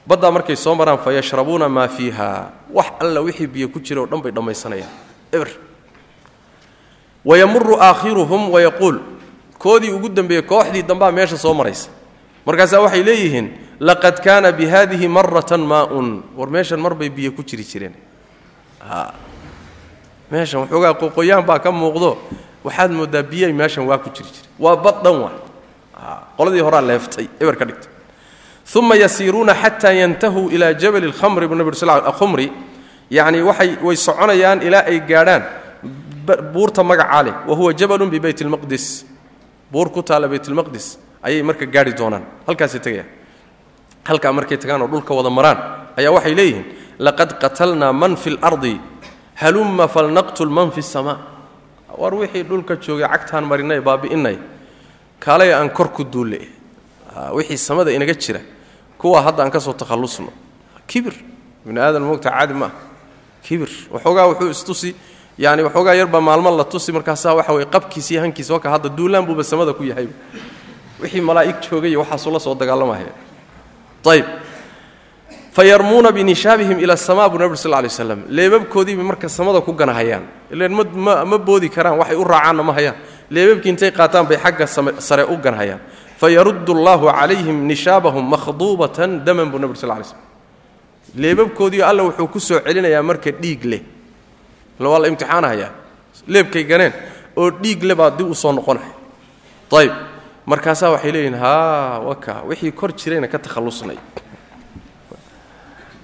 [SPEAKER 1] baddaa markay soo maraan fa yashrabuuna maa fiiha. Wax alla wixii biyo ku jira oo dhan bay dhammaysanayaan. Eber. Wayamuru aakhiruhum wayaquul koodii ugu dambeeyey kooxdii dambaa meesha soo maraysa. Markaasaa waxay leeyihiin laqad kaana bi haadihi maratan maaun. War meeshan mar bay biyo ku jiri jireen. Meeshan waxoogaa qoqoyaan baa ka muuqdo. Waxaad mooddaa biyay meeshan waa ku jiri jire. Waa bad waa. Qoladii horaa leeftay. Eber ka dhigtay uma yasiiruuna xataa yantahuu ilaa jabali lkhamri bu nabig sal khumri yacni waxay way soconayaan ilaa ay gaadhaan buurta magacaa leh wa huwa jabalun bibeyt lmaqdis buur ku taalla baytlmaqdis ayay marka gaari doonaan halkaasay tegayaan halkaa markay tagaan oo dhulka wada maraan ayaa waxay leeyihiin laqad qatalnaa man fi lardi halumma falnaqtul man fi samaa war wixii dhulka joogay cagtaan marinay baabi'inay kaalay aan kor ku duulle wixii samada inaga jira kuwa hadda aan ka soo takhallusno kibir. Ibni aadan moogta caadi ma kibir. Waxoogaa wuxuu istusi yani waxoogaa yarbaa maalmo la tusi markaasaa waxa weye qabkiisi hankiisa waka hadda duulaan buuba samada ku yahay. Wixii malaa'ig joogay waxaasuu la soo dagaalamaya ayb fayarmuuna binishaabihim ila asamaa buu nabig sal lay slam leebabkoodiibay marka samada ku ganahayaan. Ilan ma boodi karaan waxay u raacaanna ma hayaan. Leebabkii intay qaataan bay xagga sare u ganahayaan fayaruddu allahu calayhim nishaabahum makhduubatan daman buu nabig sal lay slm leebabkoodiio alla wuxuu ku soo celinayaa marka dhiig leh waa la imtixaanahayaa leebkay ganeen oo dhiig le baa dib u noqonaya ayb markaasaa waxay leeyihiin haa waka wixii kor jirayna ka takhallusnay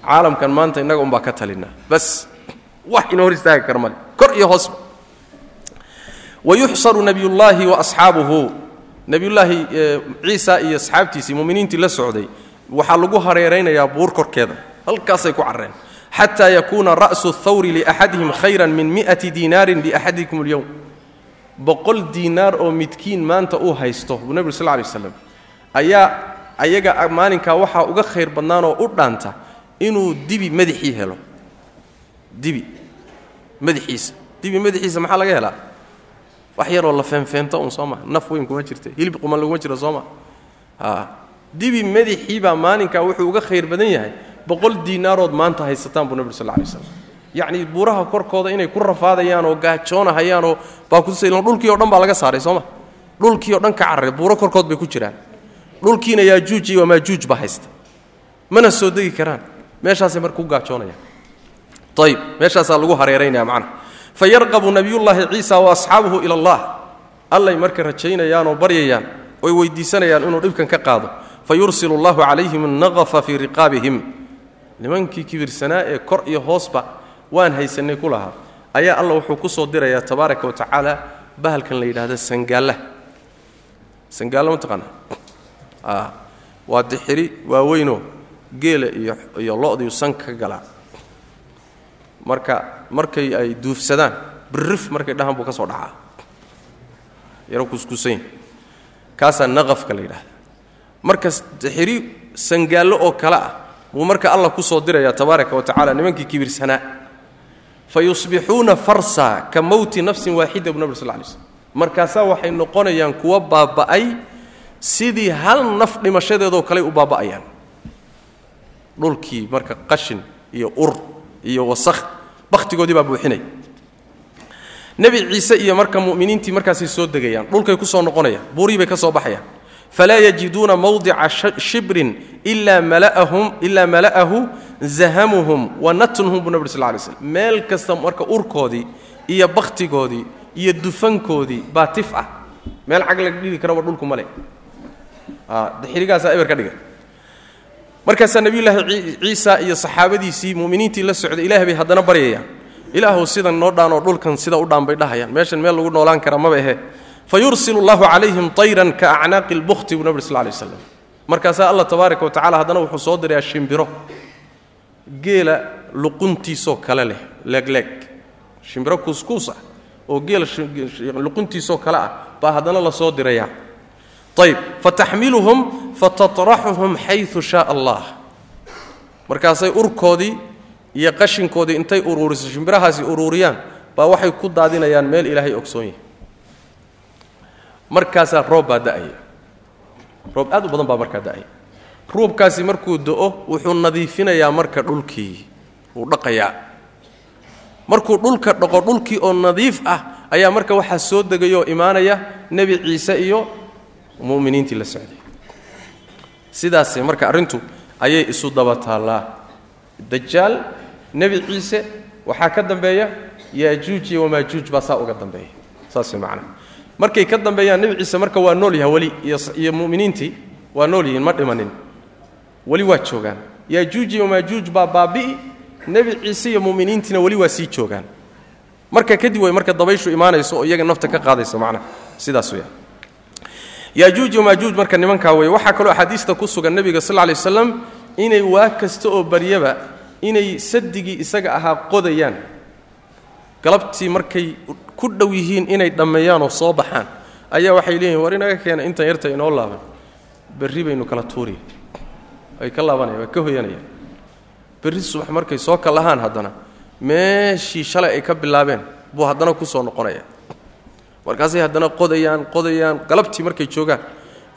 [SPEAKER 1] caalamkan maanta innaga umbaa ka talinaa bas wax ina hor istaagi kara male kor iyo hoosba wayuxsaru nebiyullaahi wa asxaabuhu nebiyullaahi ciisa iyo asxaabtiisii muminiintii la socday waxaa lagu hareeraynayaa buur korkeeda halkaasay ku carreen. Xataa yakuuna ra'su thawri liaxadihim khayran min mi'ati diinaarin liaxadikum اlyowm boqol diinaar oo midkiin maanta uu haysto buu nebigu sal lay waslam ayaa ayaga maalinkaa waxaa uga khayr badnaanoo u dhaanta inuu dibi madaxii helo. Dibi. Madaxiisa. Dibi madaxiisa maxaa laga helaa wax yaroo la feenfeento un soo maa naf weyn kuma jirta hilib quman laguma jiro soo maa dibi madaxiibaa maalinkaa wuxuu uga khayr badan yahay. Boqol diinaarood maanta haysataan buu nebigu sal lay waslam yacni buuraha korkooda inay ku rafaadayaan oo gaajoonahayaan oo baa kutusaylan dhulkii o dhan baa laga saaray sooma dhulkii o dhan ka carray buuro korkood bay ku jiraan. Dhulkiina yaajuuj iyo wamaajuuj baa haysta. Mana soo degi karaan. Meeshaasay marka ku gaajoonayaan ayib meeshaasaa lagu hareeraynaya macnaha fa yarqabu nabiyullaahi ciisa wa asxaabuhu ila allah allay marka rajaynayaan oo baryayaan oy weydiisanayaan inuu dhibkan ka qaado fa yursilu allahu calayhim annaqafa fii riqaabihim nimankii kibirsanaa ee kor iyo hoosba waan haysanay ku lahaa ayaa alla wuxuu ku soo dirayaa tabaaraka wa tacaala bahalkan la yidhaahda sangaalla sangaalla mataqaana waa dixiri waaweynoo geela iyo iyo lo-diiu san ka galaa marka markay ay duufsadaan birrif markay dhahan buu ka soo dhacaa. Yaro kuskusayn kaasaa naqafka la yidhahda marka dixiri sangaallo oo kale ah buu marka allah ku soo dirayaa tabaaraka wa tacala nimankii kibirsanaa. Fa yusbixuuna farsa ka mowti nafsin waaxida bu nabir sal lay slm markaasaa waxay noqonayaan kuwa baaba'ay sidii hal naf dhimashadeedoo kaley u baaba'ayaan. Dhulkii marka qashin iyo ur iyo wasakh bakhtigoodii baa buuxinay. Nebi ciise iyo marka mu'miniintii markaasay soo degayaan dhulkay ku soo noqonayaan buurii bay ka soo baxayaan. Falaa yajiduuna mawdica shibrin ilaa mala'ahu zahamuhum wa natnuhum buu nabir sal lay slm meel kasta marka urkoodii iyo bakhtigoodii iyo dufankoodii baa tif ah. Meel cag laga dhigi karaba dhulku male dixirigaasaa eber ka dhiga markaasaa nebiyullaahi ciisa iyo saxaabadiisii mu'miniintii la socday ilaah bay haddana baryayaan ilaahuw sidan noo dhaanoo dhulkan sida u dhaan bay dhahayaan. Meeshan meel lagu noolaan kara maba ahe fa yursil allahu calayhim tayran ka acnaaqi lbukhti buu nabir sal lay slam markaasaa allah tabaaraka wa tacala haddana wuxuu soo dirayaa shimbiro. Geela luquntiisoo kale leh leegleeg. Shimbiro kuuskuus ah oo geela luquntiisoo kale ah baa haddana la soo dirayaa ayb fataxmiluhum fatatraxuhum xayu shaa allah. Markaasay urkoodii iyo qashinkoodii intay uruuriso shimbirahaasi uruuriyaan baa waxay ku daadinayaan meel ilaahay ogsoon yahay. Markaasaa roob baa da'aya roob aad u badan baa markaa da'aya ruubkaasi markuu do'o wuxuu nadiifinayaa marka dhulkii. Wuu dhaqayaa. Markuu dhulka dhaqo dhulkii oo nadiif ah ayaa marka waxaa soo degayoo imaanaya nebi ciise iyo muminiintii la socday. Sidaas marka arrintu ayay isu daba taallaa dajaal nebi ciise waxaa ka dambeeya yaajuuj iyo wamaajuuj baa saa uga dambeeya saas macnaa markay ka dambeeyaan nebi ciise marka waa nool yaha weli iyo muminiintii waa nool yihiin ma dhimanin. Weli waa joogaan. Yaajuuj iyo wamaajuuj baa baabi'i nebi ciise iyo muminiintiina weli waa sii joogaan. Marka kadib way marka dabayshu imaanayso oo iyaga nafta ka qaadaysa macnaha sidaas weya yaajuuj wamaajuuj marka nimankaa weeye waxaa kaloo axaadiista ku sugan nebiga sal lay waslam inay waa kasta oo baryaba inay sadigii isaga ahaa qodayaan. Galabtii markay ku dhow yihiin inay dhammeeyaan oo soo baxaan ayaa waxay leeyihiin war inaga keena intan yarta inoo laaban. Berri baynu kala tuuriya ay ka laabanaya way ka hoyanayaan berri subax markay soo kalahaan haddana meeshii shalay ay ka bilaabeen buu haddana ku soo noqonaya markaasay haddana qodayaan qodayaan galabtii markay joogaan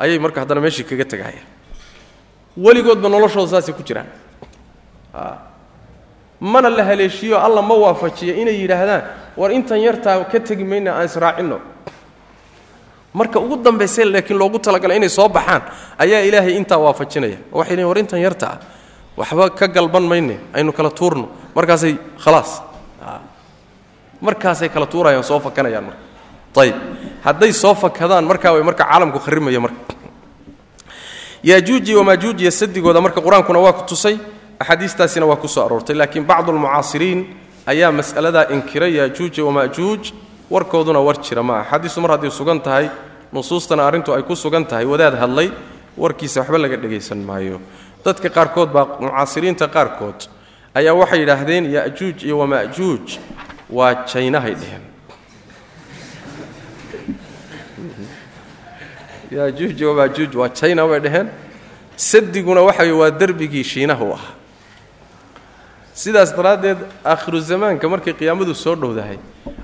[SPEAKER 1] ayay marka haddana meeshii kaga tegahayaan weligoodba noloshooda saasay ku jiraan. Mana la haleeshiyo alla ma waafajiyo inay yidhaahdaan war intan yartaa ka tegi mayna aan israacinno marka ugu dambayse laakiin loogu talagalay inay soo baxaan ayaa ilaahay intaa waafajinaya. Waxay leeyiin war intan yarta ah waxba ka galban mayne aynu kala tuurno. Markaasay khalaas markaasay kala tuurayaan soo fakanayaan marka ayb hadday soo fakadaan markaa way marka caalamku kharimaya marka. Yaajuuji wamaajuujiya sadigooda marka qur'aankuna waa ku tusay axaadiistaasina waa ku soo aroortay laakiin bacdu almucaasiriin ayaa mas'aladaa inkiray yaajuuja wamaajuuj warkooduna war jira ma ah xadiistu mar hadday sugan tahay nusuustana arrintu ay ku sugan tahay wadaad hadlay warkiisa waxba laga dhegaysan maayo. Dadka qaarkood baa mucaasiriinta qaarkood ayaa waxay yidhaahdeen yaajuuj iyo wamaajuuj waa jaynahay dheheen yaajuuj wamaajuuj waa jayna bay dheheen sadiguna waxa waa derbigii shiinaha u sidaas daraaddeed aakhiru zamaanka markay qiyaamadu soo dhowdahay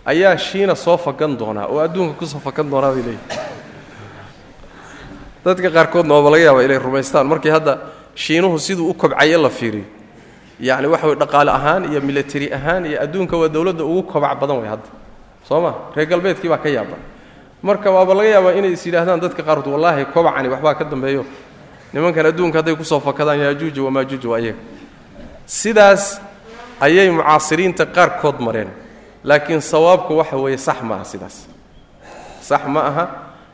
[SPEAKER 1] ayaa shiina soo fakan doonaa oo adduunka ku soo fakan doonaa bay leeyihiin dadka qaarkoodna waaba laga yaaba inay rumaystaan. Markii hadda shiinuhu siduu u kobcaye la fiiriyo. Yacni waxa way dhaqaale ahaan iyo military ahaan iyo adduunka waa dowladda ugu kobac badan way hadda. Soo ma? Reer galbeedkii baa ka yaaban marka waaba laga yaabaa inay is yidhaahdaan dadka qaarkood wallaahi kobacani waxbaa ka dambeeyo. Nimankan adduunka hadday ku soo fakadaan yaajuuja wamaajuuj waa iyaga sidaas ayay mucaasiriinta qaarkood mareen. Laakiin sawaabku waxa weeye sax ma aha sidaas. Sax ma aha.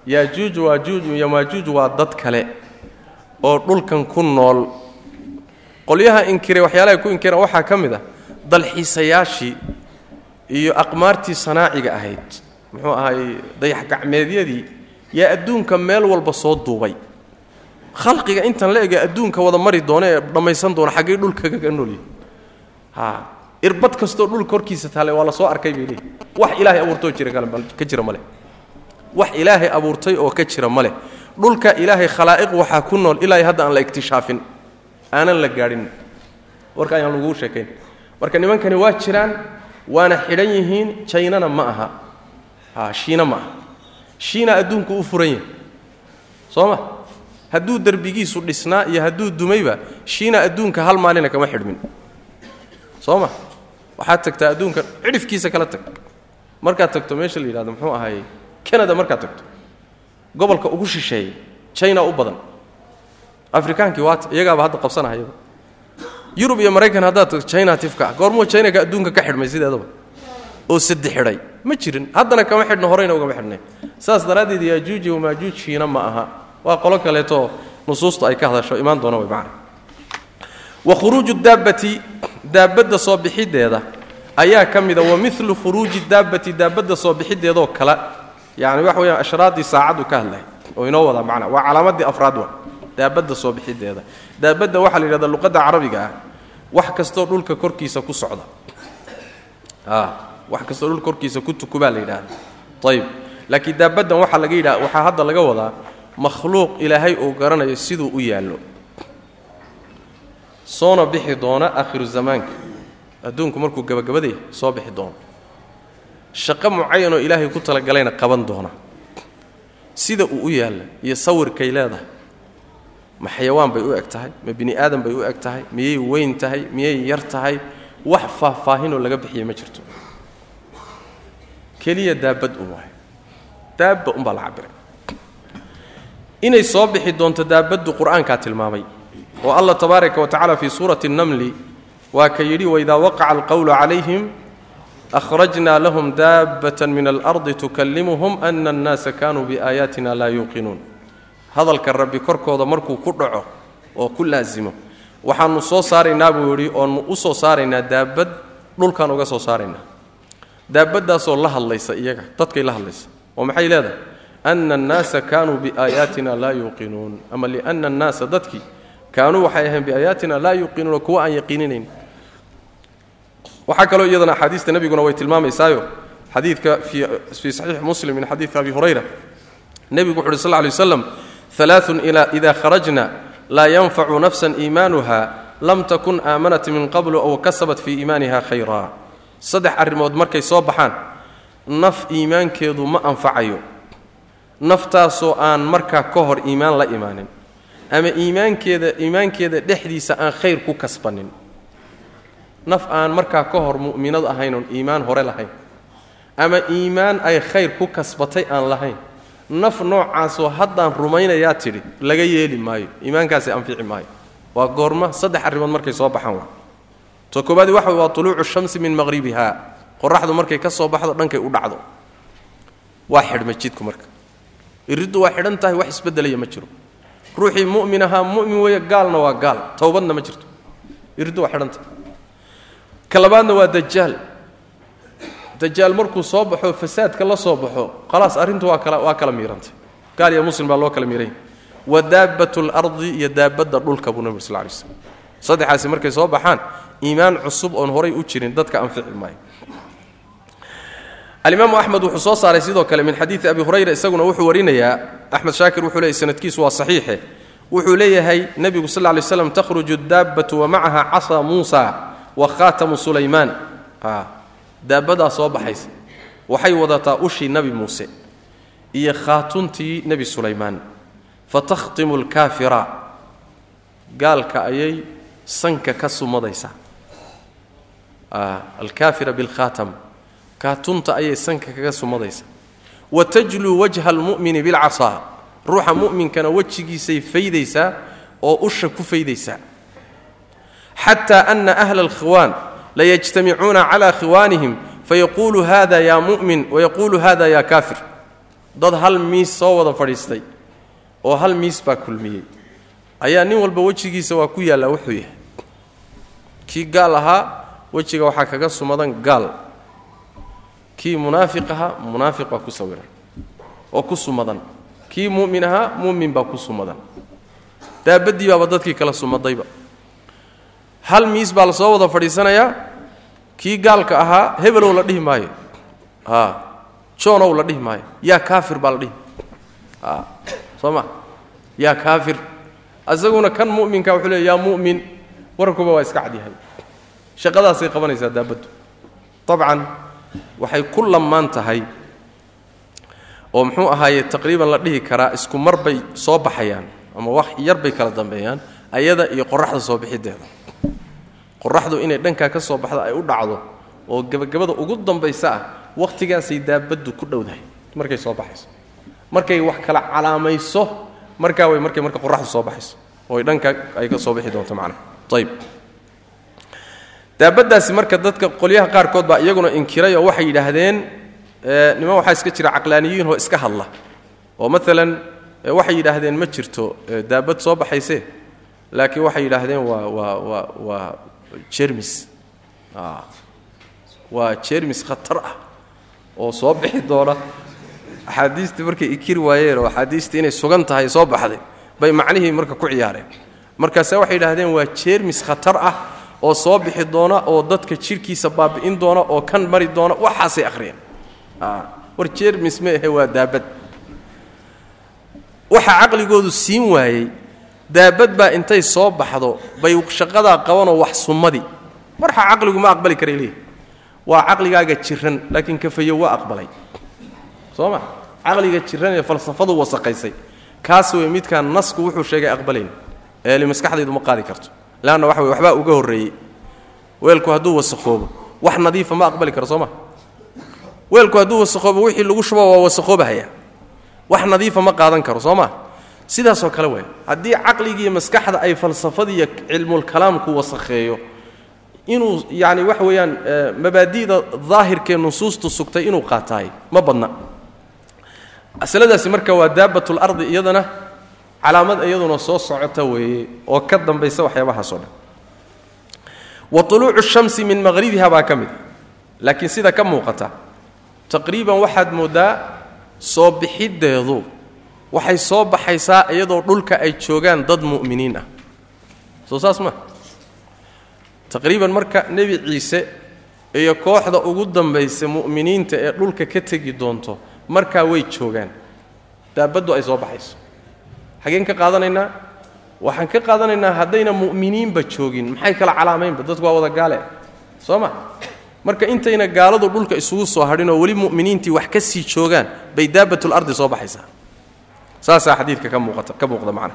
[SPEAKER 1] Yaajuuj waajuuj iyo maajuuj waa dad kale oo dhulkan ku nool. Qolyaha inkiray waxyaalahay ku inkireen waxaa ka mid ah dalxiisayaashii iyo aqmaartii sanaaciga ahayd muxuu ahay dayax gacmeedyadii yaa adduunka meel walba soo duubay. Khalqiga intan la ega adduunka wada mari doona ee dhammaysan doona xaggay dhulkagaga noolyihi ha irbad kastoo dhulka horkiisa taale waa la soo arkay bay leeyihi wax ilaahay abuurtay oo jira ka jira ma leh. Wax ilaahay abuurtay oo ka jira ma leh. Dhulka ilaahay khalaa'iq waxaa ku nool. Ilaa hadda aan la iktishaafin aanan la gaadhin. Warka ayaan laguu sheekayn. Marka nimankani waa jiraan waana xidhan yihiin jaynana ma aha ha shiina ma. Aha shiina adduunku u furan yahay soo ma hadduu derbigiisu dhisnaa iyo hadduu dumayba shiina adduunka hal maalina kama xidhmin. Soo ma waxaad tagtaa adduunka cidhifkiisa kala tag. Markaad tagto meesha la yidhahdo muxuu ahaayey canada markaad tagto. Gobolka ugu shisheeyey china u badan. Afrikaankii waata iyagaaba hadda qabsanahayaba yurub iyo maraykan haddaad tagto china tifka. Goormuu chinaka adduunka ka xidhmay sideedaba oo sadde xidhay. Ma jirin. Haddana kama xidhno horeyna ugama xidhnay saas daraaddeed yaajuuji wamaajuuj ma aha. Waa qolo kaleeto nusuustu ay ka hadasho imaan doona way macana wa khuruuju daabbati daabadda soo bixideeda ayaa ka mida wa milu khuruuji daabbati daabadda soo bixideedoo kale. Yani waxa weyaan ashraaddii saacaddu ka hadlay. Oo inoo wadaa macna waa calaamadii afraad wa daabadda soo bixideeda daabadda waxaa la yidhahda luqadda carabiga ah wax kastoo dhulka korkiisa ku socda wax kastoo dhulka korkiisa ku tukubaa la yidhahda ayib laakiin daabaddan waxaa laga yidhaha waxaa hadda laga wadaa makhluuq ilaahay uu garanayo siduu u yaallo. Soona bixi doona aakhiru zamaanka. Adduunku markuu gabagabaday soo bixi doono shaqo mucayanoo ilaahay ku talagalayna qaban doona. Sida uu u yaalla iyo sawirkay leedahay. Ma xayawaan bay u eg tahay ma bini aadan bay u eg tahay miyay weyn tahay miyay yar tahay wax faahfaahinoo laga bixiyey ma jirto keliya daabad un waay. Daabba unbaa la cabiray. Inay soo bixi doonto daabaddu qur'aankaa tilmaamay oo allah tabaaraka wa tacala fii suurati اnnamli waa ka yidhi waidaa waqaca alqowlu calayhim akhrajna lahum daabata min alardi tukallimuhum ana annaasa kanuu biaayaatina laa yuuqinuun. Hadalka rabbi korkooda markuu ku dhaco oo ku laasimo waxaanu soo saaraynaa buu yidhi oonu u soo saaraynaa daabad dhulkaan uga soo saaraynaa daabaddaasoo la hadlaysa iyaga dadkay la hadlaysa. Oo maxay leedahay? Ana annaasa kaanuu biaayaatina laa yuuqinuun ama liana annaasa dadkii kaanuu waxay ahayn biaayaatina laa yuuqinuuna kuwa aan yaqiininayn. Waxaa kaloo iyadana axaadiista nebiguna way tilmaamaysaayo xadiidka fii saxiix muslim min xadiidka abi hurayra. Nebigu wuxu uhi sal ly waslam alaaun ida kharajna laa yanfacu nafsan iimaanuha lam takun aamanat min qablu aw kasabat fii iimaaniha khayra saddex arrimood markay soo baxaan naf iimaankeedu ma anfacayo. Naftaasoo aan markaa ka hor iimaan la imaanin. Ama iimaankeeda iimaankeeda dhexdiisa aan khayr ku kasbanin. Naf aan markaa ka hor mu'minad ahaynoon iimaan hore lahayn. Ama iimaan ay khayr ku kasbatay aan lahayn. Naf noocaasoo haddaan rumaynayaa tidhi laga yeeli maayo. Iimaankaasi anfici maayo. Waa goorma saddex arrimood markay soo baxaan waa to koobaadi waxa waa tuluucu shamsi min maqhribiha qoraxdu markay ka soo baxdo dhankay u dhacdo. Waa xidhmay jidku marka. Iriddu waa xidhan tahay wax isbeddelaya ma jiro. Ruuxii mu'min ahaa mu'min weeye gaalna waa gaal. Towbadna ma jirto. Iriddu waa xidhan tahay. Ka labaadna waa dajaal dajaal markuu soo baxo fasaadka la soo baxo khalaas arrintu waa kala waa kala miirantay. Gaal iyo muslim baa loo kala miiranya wa daabatu lardi iyo daabadda dhulka buu nabi sal lay slm saddexaasi markay soo baxaan iimaan cusub oon horay u jirin dadka anfici maayo alimaamu axmed wuxuu soo saaray sidoo kale min xadiidi abi hurayra isaguna wuxuu warinayaa axmed shaakir wuxuu leeyay sanadkiisu waa saxiixe. Wuxuu leeyahay nebigu sal lay slam takhruju daabbatu wa macaha casa muusa wa khaatamu sulaymaan. Daabbadaa soo baxaysa. Waxay wadataa ushii nebi muuse iyo khaatuntii nebi sulaymaan. Fatakhtimu alkaafira gaalka ayay sanka ka sumadaysaa alkaafira bilkhaatam. Kaatunta ayay sanka kaga sumadaysaa wa tajluu wajha almu'mini bilcasaa ruuxa mu'minkana wejigiisay faydaysaa oo usha ku faydaysaa. Xataa ana ahla alkhiwaan layajtamicuuna cala khiwaanihim fayaquulu hada yaa mu'min wayaquulu hada yaa kaafir. Dad hal miis soo wada fadhiistay oo hal miis baa kulmiyey. Ayaa nin walba wejigiisa waa ku yaallaa wuxuu yahay. Kii gaal ahaa wejiga waxaa kaga sumadan gaal. Kii munaafiq ahaa munaafiq baa ku sawiran oo ku sumadan. Kii mu'min ahaa mu'min baa ku sumadan. Daabaddii baaba dadkii kala sumadayba. Hal miis baa la wada fadhiisanayaa kii gaalka ahaa hebelow la dhihi maayo. A joonow la dhihi maayo. Yaa kaafir baa la dhihi. A soo ma? Yaa kaafir. Isaguna kan mu'minka wuxuu leey yaa mu'min wararkuba waa iska cadyahay shaqadaasay qabanaysaa daabaddu dabcan waxay ku lammaan tahay oo muxuu ahaaye taqriiban la dhihi karaa isku mar bay soo baxayaan ama wax yar bay kala dambeeyaan ayada iyo qoraxda soo bixideeda qoraxdu inay dhankaa ka soo baxdo ay u dhacdo oo gebagabada ugu dambaysa ah wakhtigaasay daabaddu ku dhowdahay. Markay soo baxayso. Markay wax kala calaamayso markaa way markay marka qoraxdu soo baxayso. Oo dhankaa ay ka soo bixi doonto macnaha ayib daabaddaasi marka dadka qolyaha qaarkood baa iyaguna inkiray oo waxay yidhaahdeen niman waxaa iska jira caqlaaniyiin oo iska hadla. Oo maalan waxay yidhaahdeen ma jirto daabad soo baxayse laakiin waxay yidhaahdeen waa waa waa waa jermis waa jermis khatar ah oo soo bixi doona. Axaadiistii markay ikiri waayeen oo axaadiistii inay sugan tahay soo baxday bay macnihii marka ku ciyaareen. Markaase waxay yidhahdeen waa jermis khatar ah oo soo bixi doona oo dadka jidhkiisa baabi'in doona oo kan mari doona waxaasay akhriyeen. War jermis ma ahe waa daabad. Waxa caqligoodu siin waayey daabad baa intay soo baxdo bay shaqadaa qabanoo wax sumadi marxa caqligu ma aqbali karay leeyahy waa caqligaaga jiran laakiin kafayo waa aqbalay. Soo ma? Caqliga jiran ee falsafadu wasaqaysay. Kaas wey midkaan nasku wuxuu sheegay aqbalayn. Eeli maskaxdaydu ma qaadi karto leanna waxa wey waxbaa uga horreeyey. Weelku hadduu wasaqoobo wax nadiifa ma aqbali karo soo ma? Weelku hadduu wasaqoobo wixii lagu shubo waa wasaqoobahaya wax nadiifa ma qaadan karo soo ma? Sidaasoo kale waay haddii caqligiiyo maskaxda ay falsafadiiyo cilmulkalaamku wasakheeyo inuu yani waxa weeyaan mabaadi'da daahirkee nusuustu sugtay inuu qaataay ma badna. Masaladaasi marka waa daabbatul ardi iyadana calaamad iyaduna soo socota weeye oo ka dambaysa waxyaabahaasoo dhan. Wa tuluucu shamsi min maqhribiha baa ka mid laakiin sida ka muuqata taqriiban waxaad mooddaa soo bixiddeedu waxay soo baxaysaa iyadoo dhulka ay joogaan dad mu'miniin ah. Soo saas ma. Taqriiban marka nebi ciise iyo kooxda ugu dambaysa mu'miniinta ee dhulka ka tegi doonto markaa way joogaan. Daabaddu ay soo baxayso xageen ka qaadanaynaa? Waxaan ka qaadanaynaa haddayna mu'miniinba joogin. Maxay kala calaamaynba? Dadku waa wada gaale. Soo ma? Marka intayna gaaladu dhulka isugu soo hadhinoo weli mu'miniintii wax ka sii joogaan bay daabbatul ardi soo baxaysaa. Saasaa xadiidka ka muuqata ka muuqda macna.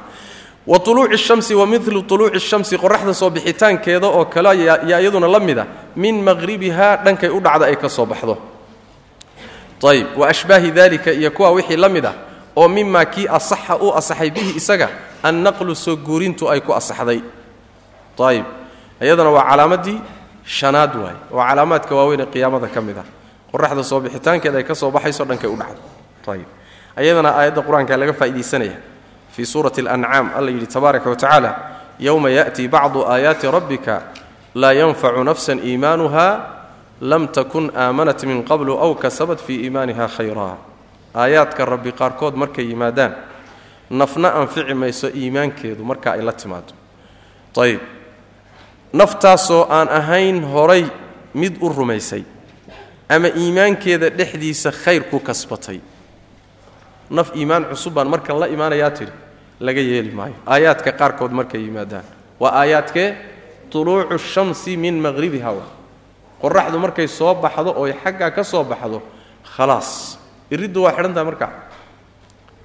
[SPEAKER 1] Wa tuluuci shamsi wa milu tuluuci shamsi qoraxda soo bixitaankeeda oo kale yaa iyaduna la mid min maqhribihaa dhankay u dhacda ay ka soo baxdo. Ayb wa ashbaahi dalika iyo kuwa wixii la mid ah oo mimaa kii asaxa u asaxay bihi isaga annaqlu soo guurintu ay ku asaxday. Ayb iyadana waa calaamaddii shanaad waay. Waa calaamaadka waaweyn ee qiyaamada ka mid ah. Qoraxda soo bixitaankeeda ay ka soo baxayso dhankay u dhacdo. Ayb ayadana aayadda qur'aanka laga faa'iidaysanaya fii suurati alancaam alla yidhi tabaaraka wa tacaala yowma ya'tii bacdu aayaati rabbika laa yanfacu nafsan iimaanuha lam takun aamanat min qablu aw kasabat fii iimaaniha khayraa aayaadka rabbi qaarkood markay yimaadaan nafna anfici mayso iimaankeedu marka ay la timaado ayib naftaasoo aan ahayn horay mid u rumaysay ama iimaankeeda dhexdiisa khayr ku kasbatay. Naf iimaan cusub baan markan la imaanayaa tidhi laga yeeli maayo. Aayaadka qaarkood markay yimaadaan. Waa aayaadkee tuluucu shamsi min maqhribiha qoraxdu markay soo baxdo ooy xaggaa ka soo baxdo khalaas iriddu waa xidhantaha markaa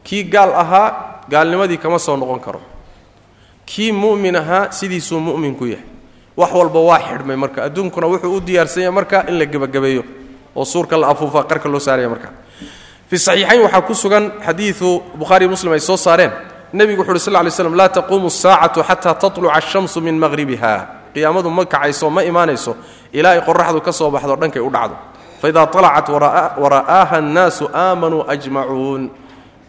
[SPEAKER 1] kii gaal ahaa gaalnimadii kama soo noqon karo. Kii mu'min ahaa sidiisuu mu'min ku yahay. Wax walba waa xidhmay marka. Adduunkuna wuxuu u diyaarsan yahay marka in la gebagabeeyo oo suurka la afuufaa qarka loo saaraya marka. Fi saxiixayn waxaa ku sugan xadiidu bukhaariy muslim ay soo saareen. Nebigu wuxu uhi sl ly slam laa taquumu asaacatu xataa tatluca ashamsu min maqhribiha qiyaamadu ma kacayso ma imaanayso. Ilaa ay qoraxdu ka soo baxdo dhankay u dhacdo faidaa طalacat wara'aaha annaasu aamanuu ajmacuun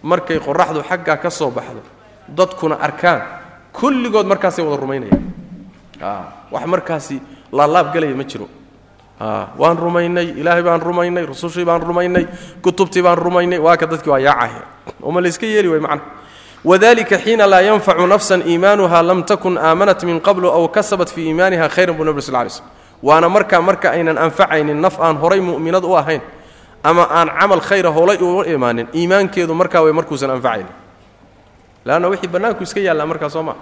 [SPEAKER 1] markay qoraxdu xaggaa ka soo baxdo dadkuna arkaan kulligood markaasay wada rumaynayaan wax markaasi laalaab gelaya ma jiro waan rumaynay ilaahay baan rumaynay rusushii baan rumaynay kutubtii baan rumaynay waa ka dadkii waa yaacahe uma layska yeeli way macna wadalika xiina laa yanfacu nafsan iimaanuha lam takun aamanat min qablu aw kasabat fii iimaaniha khayran buu nabri sl lay slm waana markaa marka aynan anfacaynin naf aan horay mu'minad u ahayn ama aan camal khayra holay u imaanin iimaankeedu markaa way markuusan anfacaynin. Leanna wixii bannaanku iska yaallaa markaa soo maa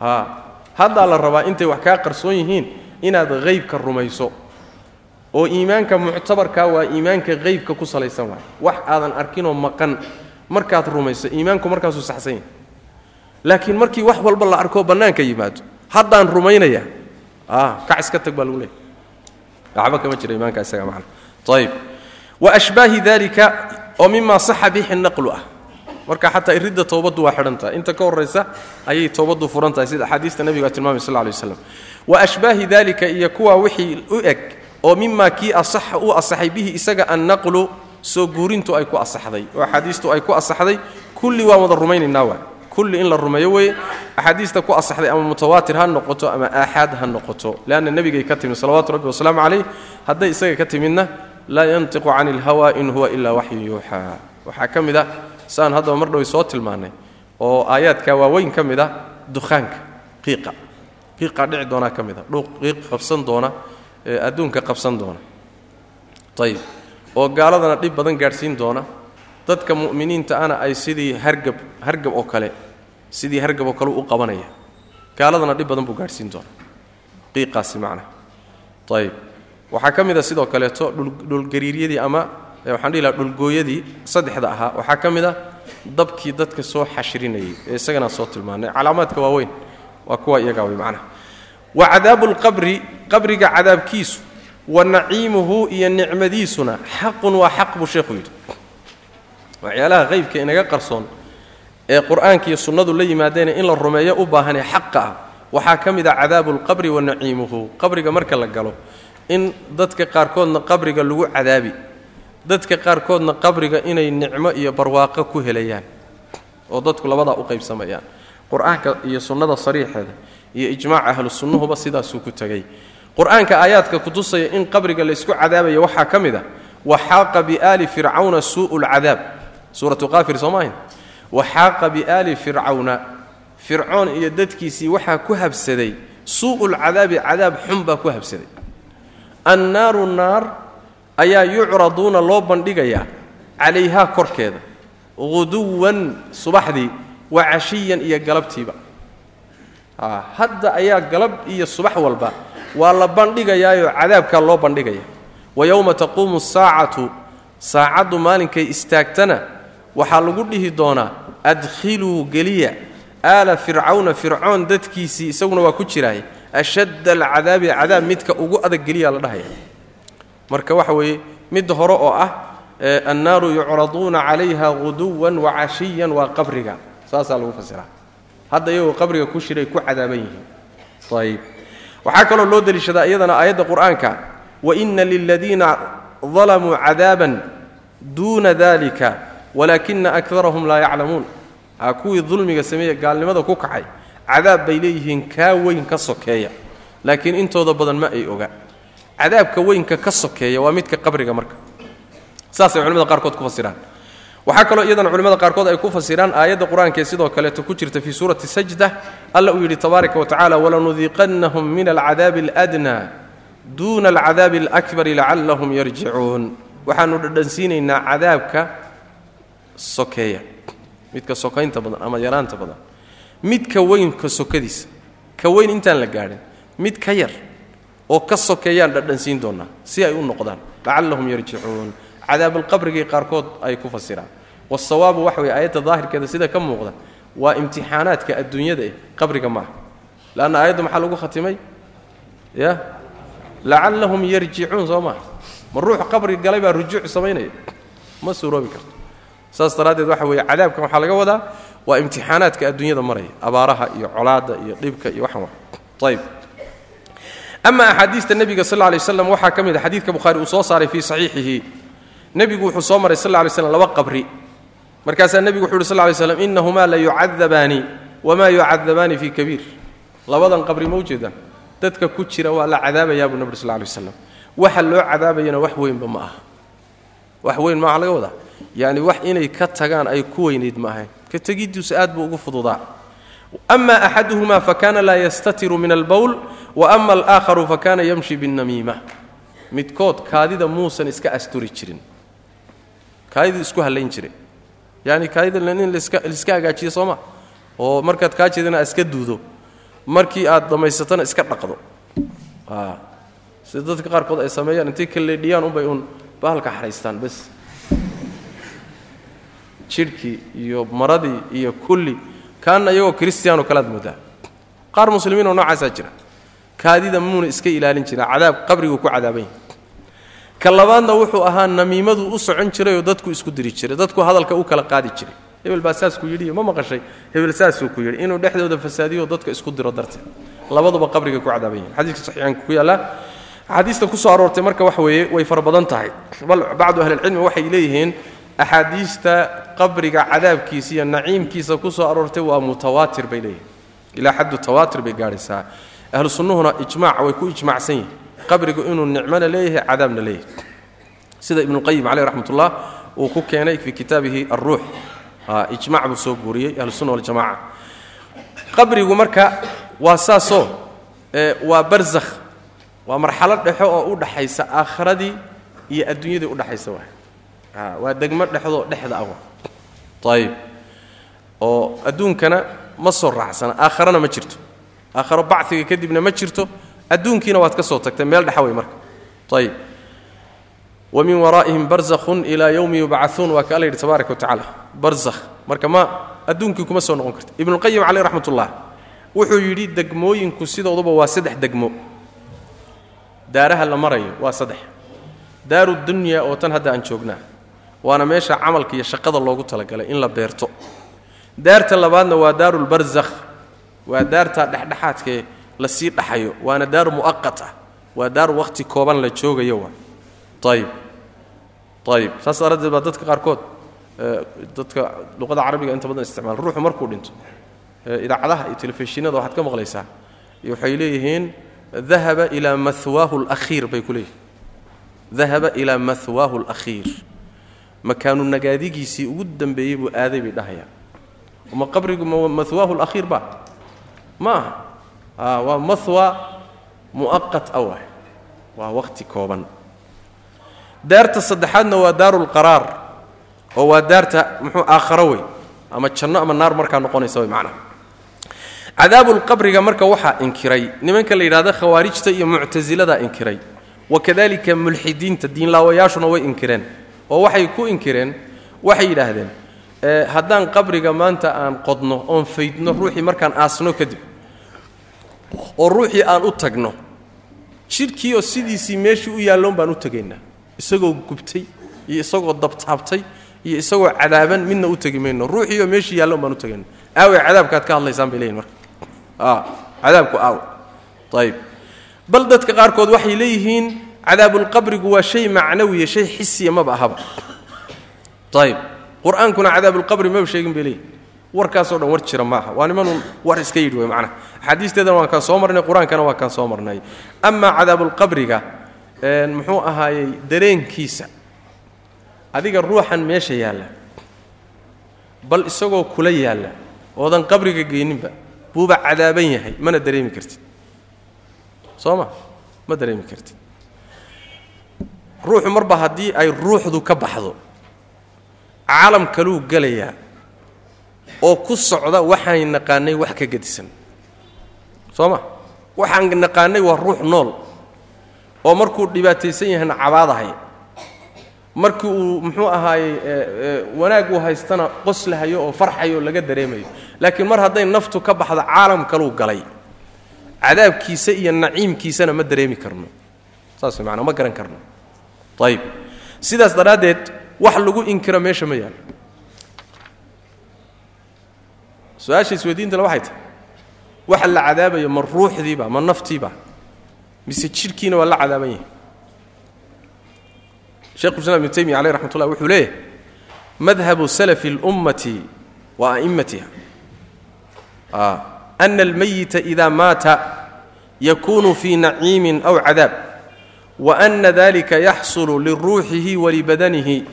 [SPEAKER 1] ha haddaa la rabaa intay wax kaa qarsoon yihiin inaad haybka rumayso oo iimaanka muctabarkaa waa iimaanka haybka ku salaysan waay. Wax aadan arkinoo maqan markaad rumayso iimaanku markaasuu saxsan yahay. Laakiin markii wax walba la arkoo bannaanka yimaado haddaan rumaynaya kac iska tag baa lagu leeyay waxba kama jira iimaanka isaga macna. Ayib wa ashbaahi dalika oo mimaa saxa bixi naqlu ah. Marka xataa iridda towbaddu waa xidhan tahay. Inta ka horraysa ayay towbaddu furan tahay sida axaadiista nebiga tilmaamay sal lla lay wa ashbaahi dalika iyo kuwaa wixii u eg oo mimaa kii asaxa u asaxay bihi isaga annaqlu soo guurintu ay ku asaxday. Oo axaadiistu ay ku asaxday kulli waan wada rumaynaynaa waay kulli in la rumeeyo weeye axaadiista ku asaxday ama mutawaatir ha noqoto ama aaxaad ha noqoto. Leanna nebigay ka timid salawatu rabbi wasalaamu calayh hadday isaga ka timidna laa yantiqu cani ilhawa in huwa ilaa waxyun yuuxaa waxaa ka mid ah saan haddaba mar dhowy soo tilmaannay oo aayaadka waaweyn ka mid ah dukhaanka qiiqa. Qiiqaa dhici doonaa ka mid a dhuuq qiiq qabsan doona adduunka qabsan doona. Ayib oo gaaladana dhib badan gaadhsiin doona dadka mu'miniinta ana ay sidii hargab hargab oo kale sidii hargab oo kale u qabanaya. Gaaladana dhib badan buu gaadhsiin doona qiiqaasi macna. Ayib waxaa ka mid a sidoo kaleeto dhulgariiryadii ama waxaan dhihi laha dhulgooyadii saddexda ahaa. Waxaa ka mid a dabkii dadka soo xashrinayay ee isaganaa soo tilmaanay. Calaamaadka waaweyn waa kuwa iyagaa wey macnaha wa cadaabu lqabri qabriga cadaabkiisu wa naciimuhu iyo nicmadiisuna xaqun waa xaq buu sheekhu yidhi waxyaalaha qaybka inaga qarsoon ee qur'aanka iyo sunnadu la yimaadeena in la rumeeyo u baahanee xaqa ah. Waxaa ka mid a cadaabu lqabri wa naciimuhu. Qabriga marka la galo in dadka qaarkoodna qabriga lagu cadaabi. Dadka qaarkoodna qabriga inay nicmo iyo barwaaqo ku helayaan oo dadku labadaa u qaybsamayaan. Qur'aanka iyo sunnada sariixeeda iyo ijmaaca ahlu sidaasuu ku tegay qur'aanka aayaadka kutusaya in qabriga laysku cadaabaya waxaa ka mid a waxaaqa biaali fircawna suu'u lcadaab suuratu qaafir soo maahayn? Waxaaqa biaali fircawna fircoon iyo dadkiisii waxaa ku habsaday suu'u lcadaabi cadaab xun baa ku habsaday. Annaaru naar ayaa yucraduuna loo bandhigayaa calayhaa korkeeda huduwan subaxdii wa cashiyan iyo galabtiiba. Hadda ayaa galab iyo subax walba waa la bandhigayaayoo cadaabkaa loo bandhigaya. Wa yowma taquumu saacatu saacaddu maalinkay istaagtana waxaa lagu dhihi doonaa adkhiluu geliya aala fircawna fircoon dadkiisii isaguna waa ku jiraay ashadda alcadaabi cadaab midka ugu adag geliyaa la dhahaya marka waxa weeye midda hore oo ah annaaru yucraduuna calayha huduwan wa cashiyan waa qabriga. Saasaa lagu fasiraa hadda iyagoo qabriga ku shiray ku cadaaban yihiin. Ayib. Waxaa kaloo loo deliishadaa iyadana aayadda qur'aanka waina liladiina dalamuu cadaaban duuna dalika walaakina akarahum laa yaclamuun. A kuwii dulmiga sameeye gaalnimada ku kacay cadaab bay leeyihiin kaa weyn ka sokeeya. Laakiin intooda badan ma ay oga. Cadaabka weynka ka sokeeya waa midka qabriga marka. Saasay culimada qaarkood ku fasiraan. Waxaa kaloo iyadana culimmada qaarkood ay ku fasiraan aayadda qur'aankaee sidoo kaleeto ku jirta fii suurati sajda. Alla uu yidhi tabaaraka wa tacala walanudiiqannahum min alcadaabi aladnaa duuna alcadaabi alakbari lacallahum yarjicuun. Waxaanu dhadhansiinaynaa cadaabka sokeeya. Midka sokaynta badan ama yaraanta badan. Midka weynka sokadiisa. Ka weyn intaan la gaadhin. Mid ka yar oo ka sokeeyaan dhadhansiin doonaa si ay u noqdaan. Lacallahum yarjicuun. Cadaabalqabrigii qaarkood ay ku fasiraan. Wasawaabu waxa weye aayadda daahirkeeda sida ka muuqda. Waa imtixaanaadka adduunyada eh qabriga maaha leanna aayadda maxaa lagu khatimay? Ya? Lacallahum yarjicuun soo maaha ma ruux qabri galay baa rujuuc samaynaya. Ma suuroobi karto saas daraaddeed waxa weeye cadaabkan waxaa laga wadaa waa imtixaanaadka adduunyada maraya abaaraha iyo colaadda iyo dhibka iyo waxan wa ayb ama axaadiista nebiga sal lay slam waxaa ka mid a xadiidka bukhaari uu soo saaray fii saxiixihi. Nebigu wuxuu soo maray sal lay slam laba qabri. Markaasaa nebigu wuxu uhi sl lay slam inahumaa la yucadabaani wamaa yucadabaani fii kabiir. Labadan qabri ma ujeedaan dadka ku jira waa la cadaabayaa buu nebi sl lay waslam waxa loo cadaabayana wax weynba ma aha. Wax weyn maaha laga wadaa yacni wax inay ka tagaan ay ku weynayd ma ahayn ka tegiddiisu aad buu ugu fududaa. Ama axaduhuma fakana laa yastatiru min albowl wa ama alaakharu fakana yamshi binnamiima. Midkood kaadida muusan iska asturi jirin. Kaadiduu isku hallayn jiray yani kaadida in laiska hagaajiyo sooma oo markaad kaa jeedana iska duudo. Markii aad dhammaysatana iska dhaqdo. Sida dadka qaarkood ay sameeyaan intay kaleedhiyaan unbay uun bahalka xahaystaan bes jidhkii iyo maradii iyo kulli kaanna iyagoo kristiyaanoo kalead moodaa qaar muslimiinoo noocaasaa jira. Kaadida muuna iska ilaalin jira cadaab qabriguu ku cadaaban ka labaadna wuxuu ahaa namiimadu u socon jirayoo dadku isku diri jiray dadku hadalka u kala qaadi jiray. Hebel baa saasku yidhi ma maqashay? Hebel saasuu ku yidhi inuu dhexdooda fasaadiyo dadka isku diro darteed. Labaduba qabriga ku cadaaban xadiiska saxiixaanka ku yaallaa axaadiista ku aroortay marka waxa weeye way fara badan tahay. Bal bacdu ahlilcilmi waxay leeyihiin axaadiista qabriga cadaabkiisa iyo naciimkiisa ku soo aroortay waa mutawaatir bay leeyihiin ilaa xaddu tawaatir bay gaadhaysaa ahlu ijmaac way ku ijmaacsan yihiin qabrigu inuu nicmona leeyahay cadaabna leeyahay. Sida ibnuqayim caleyh raxmatullah uu ku keenay fii kitaabihi alruux ijmac buu soo guuriyey ahlusunna waljamaca qabrigu marka waa saasoo waa barzakh. Waa marxalo dhexo oo u dhaxaysa aakhiradii iyo adduunyadii udhaxaysa waay waa degmo dhexdoo dhexda ah ayib oo adduunkana ma soo raacsana aakharana ma jirto. Aakharo baciga kadibna ma jirto adduunkiina waad ka soo tagtay meel dhexa wey marka. Ayib wa min waraa'ihim barzakhun ilaa yowmi yubcaثuun waa ka alla yidhi tabaaraka wa barzakh. Marka ma adduunkii kuma soo noqon karta ibnuqayim caleyh raxmat ullah wuxuu yidhi degmooyinku sidooduba waa saddex degmo. Daaraha la marayo waa saddex. Daaru dunya oo tan hadda aan joognaa waana meesha camalka iyo shaqada loogu talagalay in la beerto. Daarta labaadna waa daarulbarzakh waa daarta dhexdhexaadkee la sii dhaxayo waana daar mu'aqat ah. Waa daar wakhti kooban la joogayo waa. Ayib ayib saas daraaddeed baa dadka qaarkood dadka luqada carabiga inta badan isticmaala. Ruuxu markuu dhinto idaacadaha iyo telefishinada waxaad ka maqlaysaa waxay leeyihiin dahaba ilaa mahwaahu alakhiir bay ku leeyihiin dahaba ilaa mahwaahu alakhiir makaanu nagaadigiisii ugu dambeeyey buu aaday bay dhahayaan ma qabrigu mahwaahu alakhiir ba? Ma aha. Waa mahwa mu'aqat ah. Waay waa wakhti kooban. Daarta saddexaadna waa daarulqaraar oo waa daarta muxuu aakharo wey ama janno ama naar markaa noqonaysa way macnaha cadaabulqabriga marka waxaa inkiray nimanka la yidhahda khawaarijta iyo muctasiladaa inkiray. Wakadalika mulxidiinta diinlaawayaashuna way inkireen oo waxay ku inkireen waxay yidhaahdeen haddaan qabriga maanta aan qodno oon faydno ruuxii markaan aasno kadib oo ruuxii aan u tagno jidhkii oo sidiisii meeshii u yaalloon baan u tegaynaa isagoo gubtay iyo isagoo dabtaabtay iyo isagoo cadaaban midna u tegi mayno ruuxii oo meeshii yaalloon baan u tegayna aawe cadaabkaad ka hadlaysaan bay leeyihiin marka. Cadaabku aaw ayib bal dadka qaarkood waxay leeyihiin cadaabulqabrigu waa shay macnawiya shay xisiya maba ahaba. Ayib qur'aankuna cadaabulqabri maba sheegin bay leeyihiin warkaasoo dhan war jira maaha. Waa nimanun war iska yidhi wey macnaha. Axaadiisteedana waan kaan soo marnay qur'aankana waa kaan soo marnay. Amaa cadaabulqabriga muxuu ahaayey dareenkiisa. Adiga ruuxan meesha yaalla. Bal isagoo kula yaalla. Oodan qabriga geyninba. Buuba cadaaban yahay. Mana dareemi kartid. Soo ma? Ma dareemi kartid ruuxu marba haddii ay ruuxdu ka baxdo caalam kaluu gelayaa oo ku socda waxaan naqaanay wax ka gedisan. Soo ma? Waxaan naqaanay waa ruux nool oo markuu dhibaataysan yahayna cabaadahay markii uu muxuu ahaayey wanaag uu haystana qoslahayo oo farxayo laga dareemayo. Laakiin mar hadday naftu ka baxdo caalam kaluu galay. Cadaabkiisa iyo naciimkiisana ma dareemi karno. Saas maanaa ma garan karno ayib sidaas daraaddeed wax lagu inkiro meesha ma yaalo su'aasha isweydiintale waxay tahay. Waxa la cadaabayo ma ruuxdiiba ma naftiiba. Mise jidhkiina waa la cadaaban yahay. Shekhuislam ibnu taymiya caleyh raxmat ullah wuxuu leeyahay madhabu salafi اlummati wa a'immatiha. Ana almayita ida maata yakunu fii naciimin aw cadaab wa ana dalika yaxsulu liruuxihi walibadanihi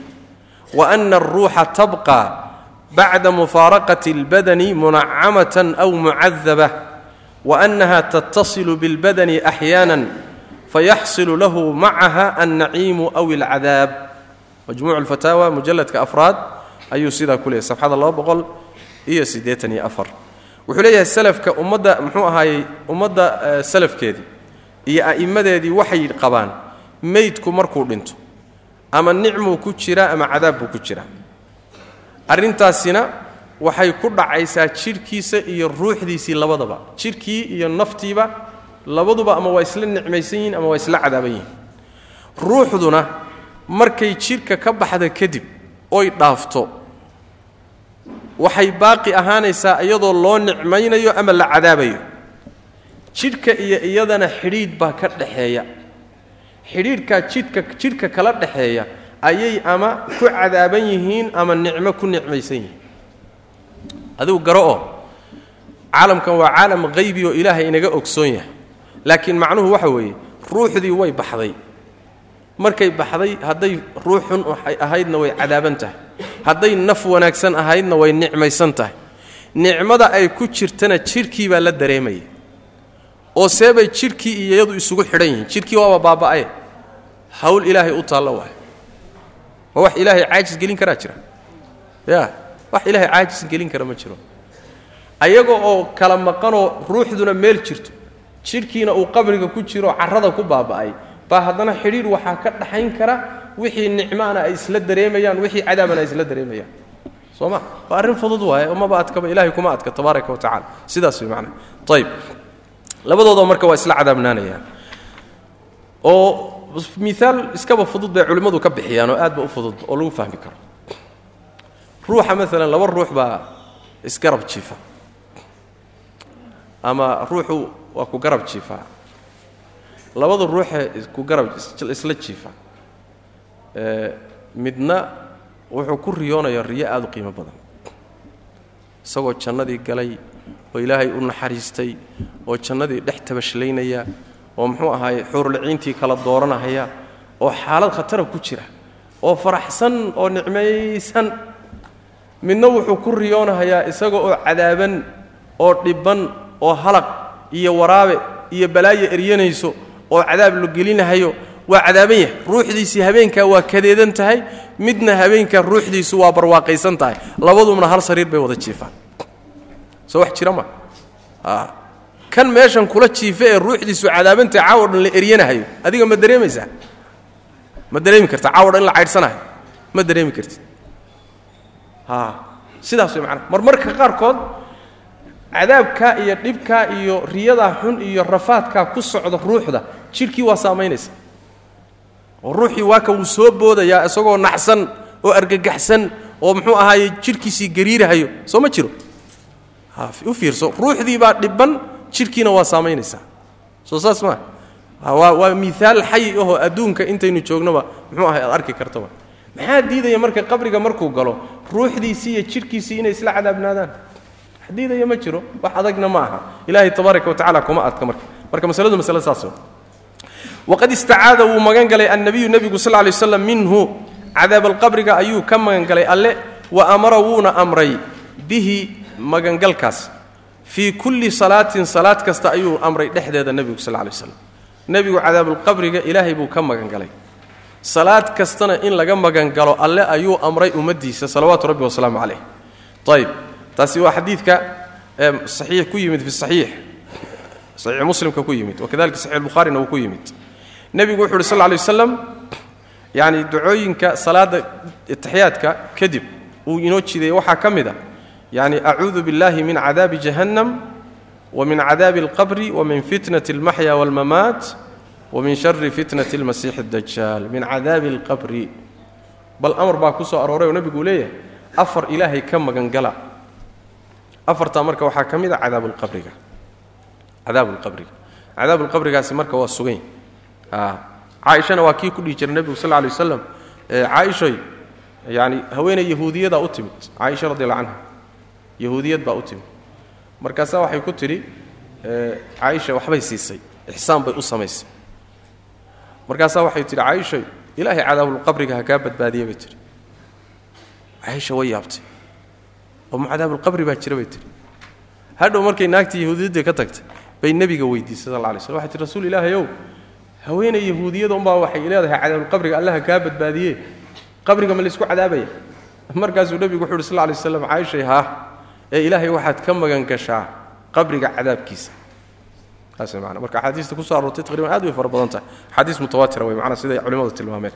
[SPEAKER 1] wa ana aruuxa tabqa bacda mufaaraqati اlbadani munacamatan aw mucadaba wa annaha tattasilu biاlbadani axyaana fayaxsilu lahu macaha annaciimu aw alcadaab. Majmuuc alfataawa mujalladka afraad ayuu sidaa ku safxada laba boqol iyo siddeetan iyo afar. Wuxuu leeyahay salafka ummadda muxuu ahaayey ummadda salafkeedii iyo a'immadeedii waxay qabaan meydku markuu dhinto ama nicmuu ku jiraa ama cadaab buu ku jiraa arrintaasina waxay ku dhacaysaa jidhkiisa iyo ruuxdiisii labadaba. Jidhkii iyo naftiiba labaduba ama waa isla nicmaysan yihiin ama waa isla cadaaban yihiin. Ruuxduna markay jidhka ka baxda kadib oy dhaafto. Waxay baaqi ahaanaysaa iyadoo loo nicmaynayo ama la cadaabayo jidhka iyo iyadana xidhiidh baa ka dhaxeeya. Xidhiidhkaa jidhka jidhka kala dhaxeeya ayay ama ku cadaaban yihiin ama nicmo ku nicmaysan yihiin. Adigu garo oo caalamkan waa caalam haybi oo ilaahay inaga ogsoon yahay. Laakiin macnuhu waxa weeye ruuxdii way baxday. Markay baxday hadday ruux xun ahaydna way cadaaban tahay. Hadday naf wanaagsan ahaydna way nicmaysan tahay. Nicmada ay ku jirtana jidhkii baa la dareemaya oo seebay jidhkii iyo iyadu isugu xidhan yihiin. Jidhkii waaba baaba'e hawl ilaahay u taallo waay ma wax ilaahay caajis gelin karaa jira? Ya wax ilaahay caajis gelin kara ma jiro. Ayaga oo kala maqanoo ruuxduna meel jirto. Jidhkiina uu qabriga ku jiro carrada ku baaba'ay. Baa haddana xidhiir waxaa ka dhaxayn kara wixii nicmaana ay isla dareemayaan wixii cadaabana ay isla dareemayaan. Soo ma? Waa arrin fudud waaye umaba adkaba. Ilahay kuma adka tabaaraka wa tacala sidaas way macnaa. Ayib labadoodoo marka waa isla cadaabnaanayaan. Oo miaal iskaba fudud bay culimmadu ka bixiyaan oo aad ba u fudud oo lagu fahmi karo. Ruuxa maalan laba ruux baa isgarab jiifa. Ama ruuxu waa ku garab jiifaa labada ruuxee ku garab isla jiifa. Midna wuxuu ku riyoonayaa riyo aada u qiimo badan. Isagoo jannadii galay oo ilaahay u naxariistay oo jannadii dhex tabashlaynaya oo muxuu ahaaye xuurliciintii kala dooranahaya oo xaalad khatara ku jira oo faraxsan oo nicmaysan. Midna wuxuu ku riyoonahayaa isaga oo cadaaban oo dhibban oo halaq iyo waraabe iyo balaayo eryanayso oo cadaab la gelinahayo. Waa cadaaban yahay. Ruuxdiisii habeenkaa waa kadeedan tahay midna habeenkaa ruuxdiisu waa barwaaqaysan tahay. Labadumna hal sariir bay wada jiifaan soo wax jira ma. Kan meeshan kula jiifa ee ruuxdiisu cadaabantahay caawo dhan la eryanahayo adiga ma dareemaysaa? Ma dareemi karta caawo dhan in la caydhsanahayo ma dareemi kartid sidaas way macanaha marmarka qaarkood cadaabkaa iyo dhibkaa iyo riyadaa xun iyo rafaadkaa ku socda ruuxda jidhkii waa saamaynaysa. Oo ruuxii waa ka wuu soo boodayaa isagoo naxsan oo argagaxsan oo muxuu ahaaye jidhkiisii gariirahayo. Soo ma jiro u fiirso ruuxdii baa dhibban jidhkiina waa saamaynaysaa. Soo saas maa waa waa miaal xay ahoo adduunka intaynu joognoba muxuu ahay aad arki kartaba maxaa diidaya marka qabriga markuu galo ruuxdiisii iyo jidhkiisii inay isla cadaabnaadaan? Diidaya ma jiro wax adagna ma aha. Ilaahay tabaaraka wa tacala kuma adka marka. Marka masaladu masale saas waqad istacaada wuu magan galay annabiyu nebigu sal lay waslam minhu. Cadaabalqabriga ayuu ka magan galay alle wa amara wuuna amray bihi magangalkaas. Fii kulli salaatin salaad kasta ayuu amray dhexdeeda nebigu sal lay waslam nebigu cadaabulqabriga ilaahay buu ka magan galay salaad kastana in laga magan galo alle ayuu amray ummaddiisa salawaatu rabbi wasalaamu calayh. Ayb taasi waa xadiidka saxiix ku yimid fi saxiix. Saxiix muslimka ku yimid. Wakadalika saxiix bukhaarina wuu ku yimid. Nebigu wuxu uhi sal lay waslam yacni ducooyinka salaadda taxiyaadka kadib uu inoo jideeyey waxaa ka mid a yacni acuudu biاllahi min cadaabi jahannam wamin cadaabi alqabri wamin fitnati almaxya waalmamaat wamin shari fitnati almasiixi اdajaal min cadaabi alqabri. Bal amar baa ku soo arooray oo nebiguu leeyahay afar ilaahay ka magangala. Afartaa marka waxaa ka mid ah a cadaabuqabriga cadaabuulqabriga cadaabuulqabrigaasi marka waa sugan ah, caaishana waa kii ku dhihi jiray nebigu sal lla alay waslam eh, caaishoy yani haweeney yahuudiyada u timid caaisha radiallah canha yahuudiyad baa u timid markaasaa waxay ku tidhi caaisha waxbay siisay ixsaan bay u samaysay. Markaasaa waxay tidhi caaishay ilaahay cadaabulqabriga ha badbaadiya bay tihi caaisha way yaabtay. Oo ma cadaabulqabri baa jira? bay tihi hadhow markay naagtii yahuudiyadda ka tagtay bay nebiga weydiisay sal lay slm waxay tihi rasuul ilaahay ow haweenay yahuudiyada unbaa waxay leedahay cadaabulqabriga allaha kaa badbaadiye qabriga ma laysku cadaabaya. Markaasuu nebigu wuxu uhi sal lay slam caaishay haa ee ilaahay waxaad ka magan gashaa qabriga cadaabkiisa. Marka axaadiista ku aroortay taqriban aad way fara badan tahay. Axaadiis mutawaatira way macana siday culimmadu tilmaameen.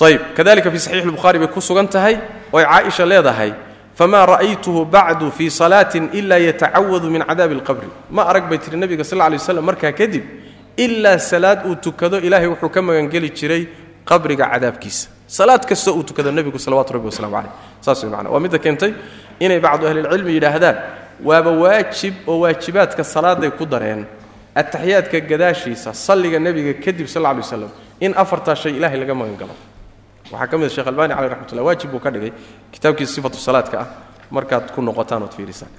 [SPEAKER 1] Ayib kadalika fi saxiix lbukhaari bay ku sugan tahay oy caaisha leedahay famaa ra'aytuhu bacdu fii salaatin ilaa yatacawadu min cadaabi alqabri. Ma arag bay tihi nebiga sal lay waslam markaa kadib ilaa salaad uu tukado ilaahay wuxuu ka magangeli jiray qabriga cadaabkiisa salaad kastoo uu tukado nebigu salawatu rabbi waslamu caleyh saas way macana waa midda keentay inay bacdu ahlilcilmi yidhaahdaan waaba waajib oo waajibaadka salaaday ku dareen ataxiyaadka gadaashiisa salliga nebiga kadib sal lay waslam in afartaa shay ilahay laga magan waxaa ka mid a shekh albani caleh raxmatullah waajib buu ka dhigay kitaabkiisa sifatu salaadka ah markaad ku noqotaan ood fiirisaan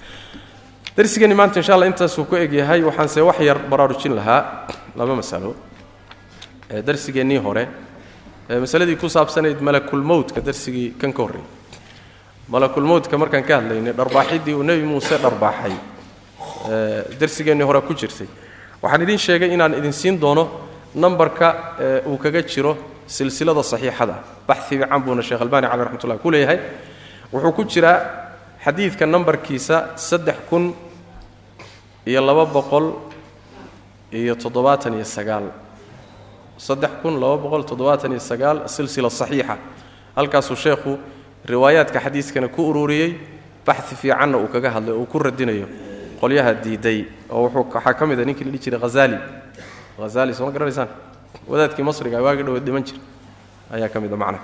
[SPEAKER 1] darsigeenni maanta insha alla intaasuu ku egyahay waxaanse wax yar baraarujin lahaa laba masalo. Darsigeennii hore masaladii ku saabsanayd malakulmowtka darsigii kan ka horreeyey malakulmowtka markaan ka hadlaynay dharbaaxiddii uu nebi muuse dharbaaxay darsigeennii hore ku jirtay. Waxaan idin sheegay inaan idin siin doono nambarka uu kaga jiro silsilada saxiixada. Baxi fiican buuna sheekh albani caleh raxmatullah ku leeyahay. Wuxuu ku jiraa xadiidka nambarkiisa saddex kun iyo laba boqol iyo toddobaatan iyo sagaal silsila saxiixa. Halkaasuu sheekhu riwaayaadka xadiiskana ku ururiyey baxi fiicanna uu kaga hadlay uu ku radinayo qolyaha diiday oo waxaa ka mid a ninkii la dhihi jiray hazali hazali sooma garanaysaan? Wadaadkii masriga waagi dhowe dhiman jir. Ayaa ka mid a macnaha.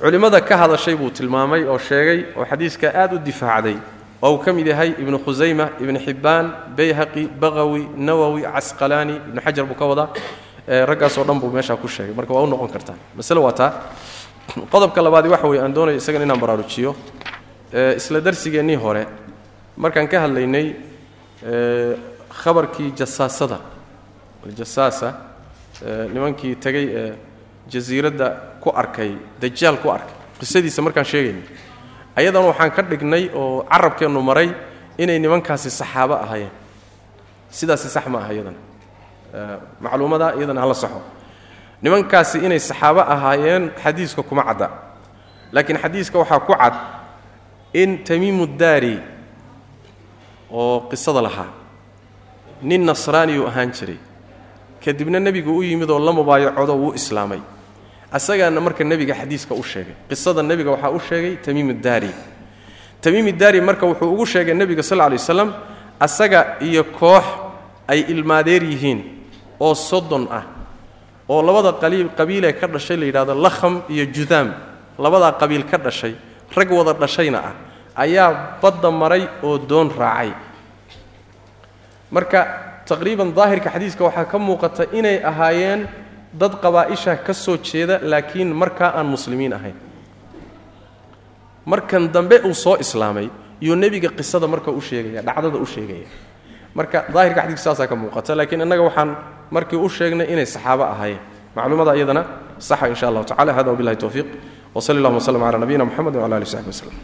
[SPEAKER 1] Culimmada ka hadashay buu tilmaamay oo sheegay oo xadiiska aad u difaacday oo uu ka mid yahay ibnu khusayma ibnu xibbaan bayhaqi baqawi nawowi casqalaani ibnu xajar buu ka wadaa raggaasoo dhan buu meeshaa ku sheegay. Marka waa u noqon kartaa. Masale waa taa. Qodobka labaadi waxa weye aan doonayo isagan inaan baraarujiyo. Isla darsigeennii hore markaan ka hadlaynay khabarkii jasaasada. Aljasaasa nimankii tegay ee jasiiradda ku arkay dajaal ku arkay. Qisadiisa markaan sheegaynay. Ayadan waxaan ka dhignay oo carabkeennu maray inay nimankaasi saxaabo ahaayeen. Sidaasi sax ma aha iyadan macluumada iyadana hala saxo. Nimankaasi inay saxaabo ahaayeen xadiiska kuma cadda. Laakiin xadiiska waxaa ku cad in tamiimu daari oo qisada lahaa nin nasraaniyuu ahaan jiray. Kadibna nebigu u yimid oo la mubaayacodo wuu islaamay. Asagaana marka nebiga xadiiska u sheegay. Qisada nebiga waxaa u sheegay tamiim daari. Tamiim daari marka wuxuu ugu sheegay nebiga sal lay waslam asaga iyo koox ay ilmaadeer yihiin oo soddon ah oo labada qabiilee ka dhashay la yidhahdo lakham iyo judaam labadaa qabiil ka dhashay rag wada dhashayna ah ayaa badda maray oo doon raacay. Marka taqriiban daahirka xadiiska waxaa ka muuqata inay ahaayeen dad qabaa'isha ka soo jeeda laakiin markaa aan muslimiin ahayn. Markan dambe uu soo islaamay iyuu nebiga qisada marka u sheegaya dhacdada u sheegaya marka daahirka xadiiska saasaa ka muuqata laakiin innaga waxaan markii u sheegnay inay saxaabo ahaayeen. Macluumada iyadana saxa insha allahu tacala hada wabillahi towfiiq wsali allahuma wslm cala nabiyina mxamed wcala ali w saxbi waslem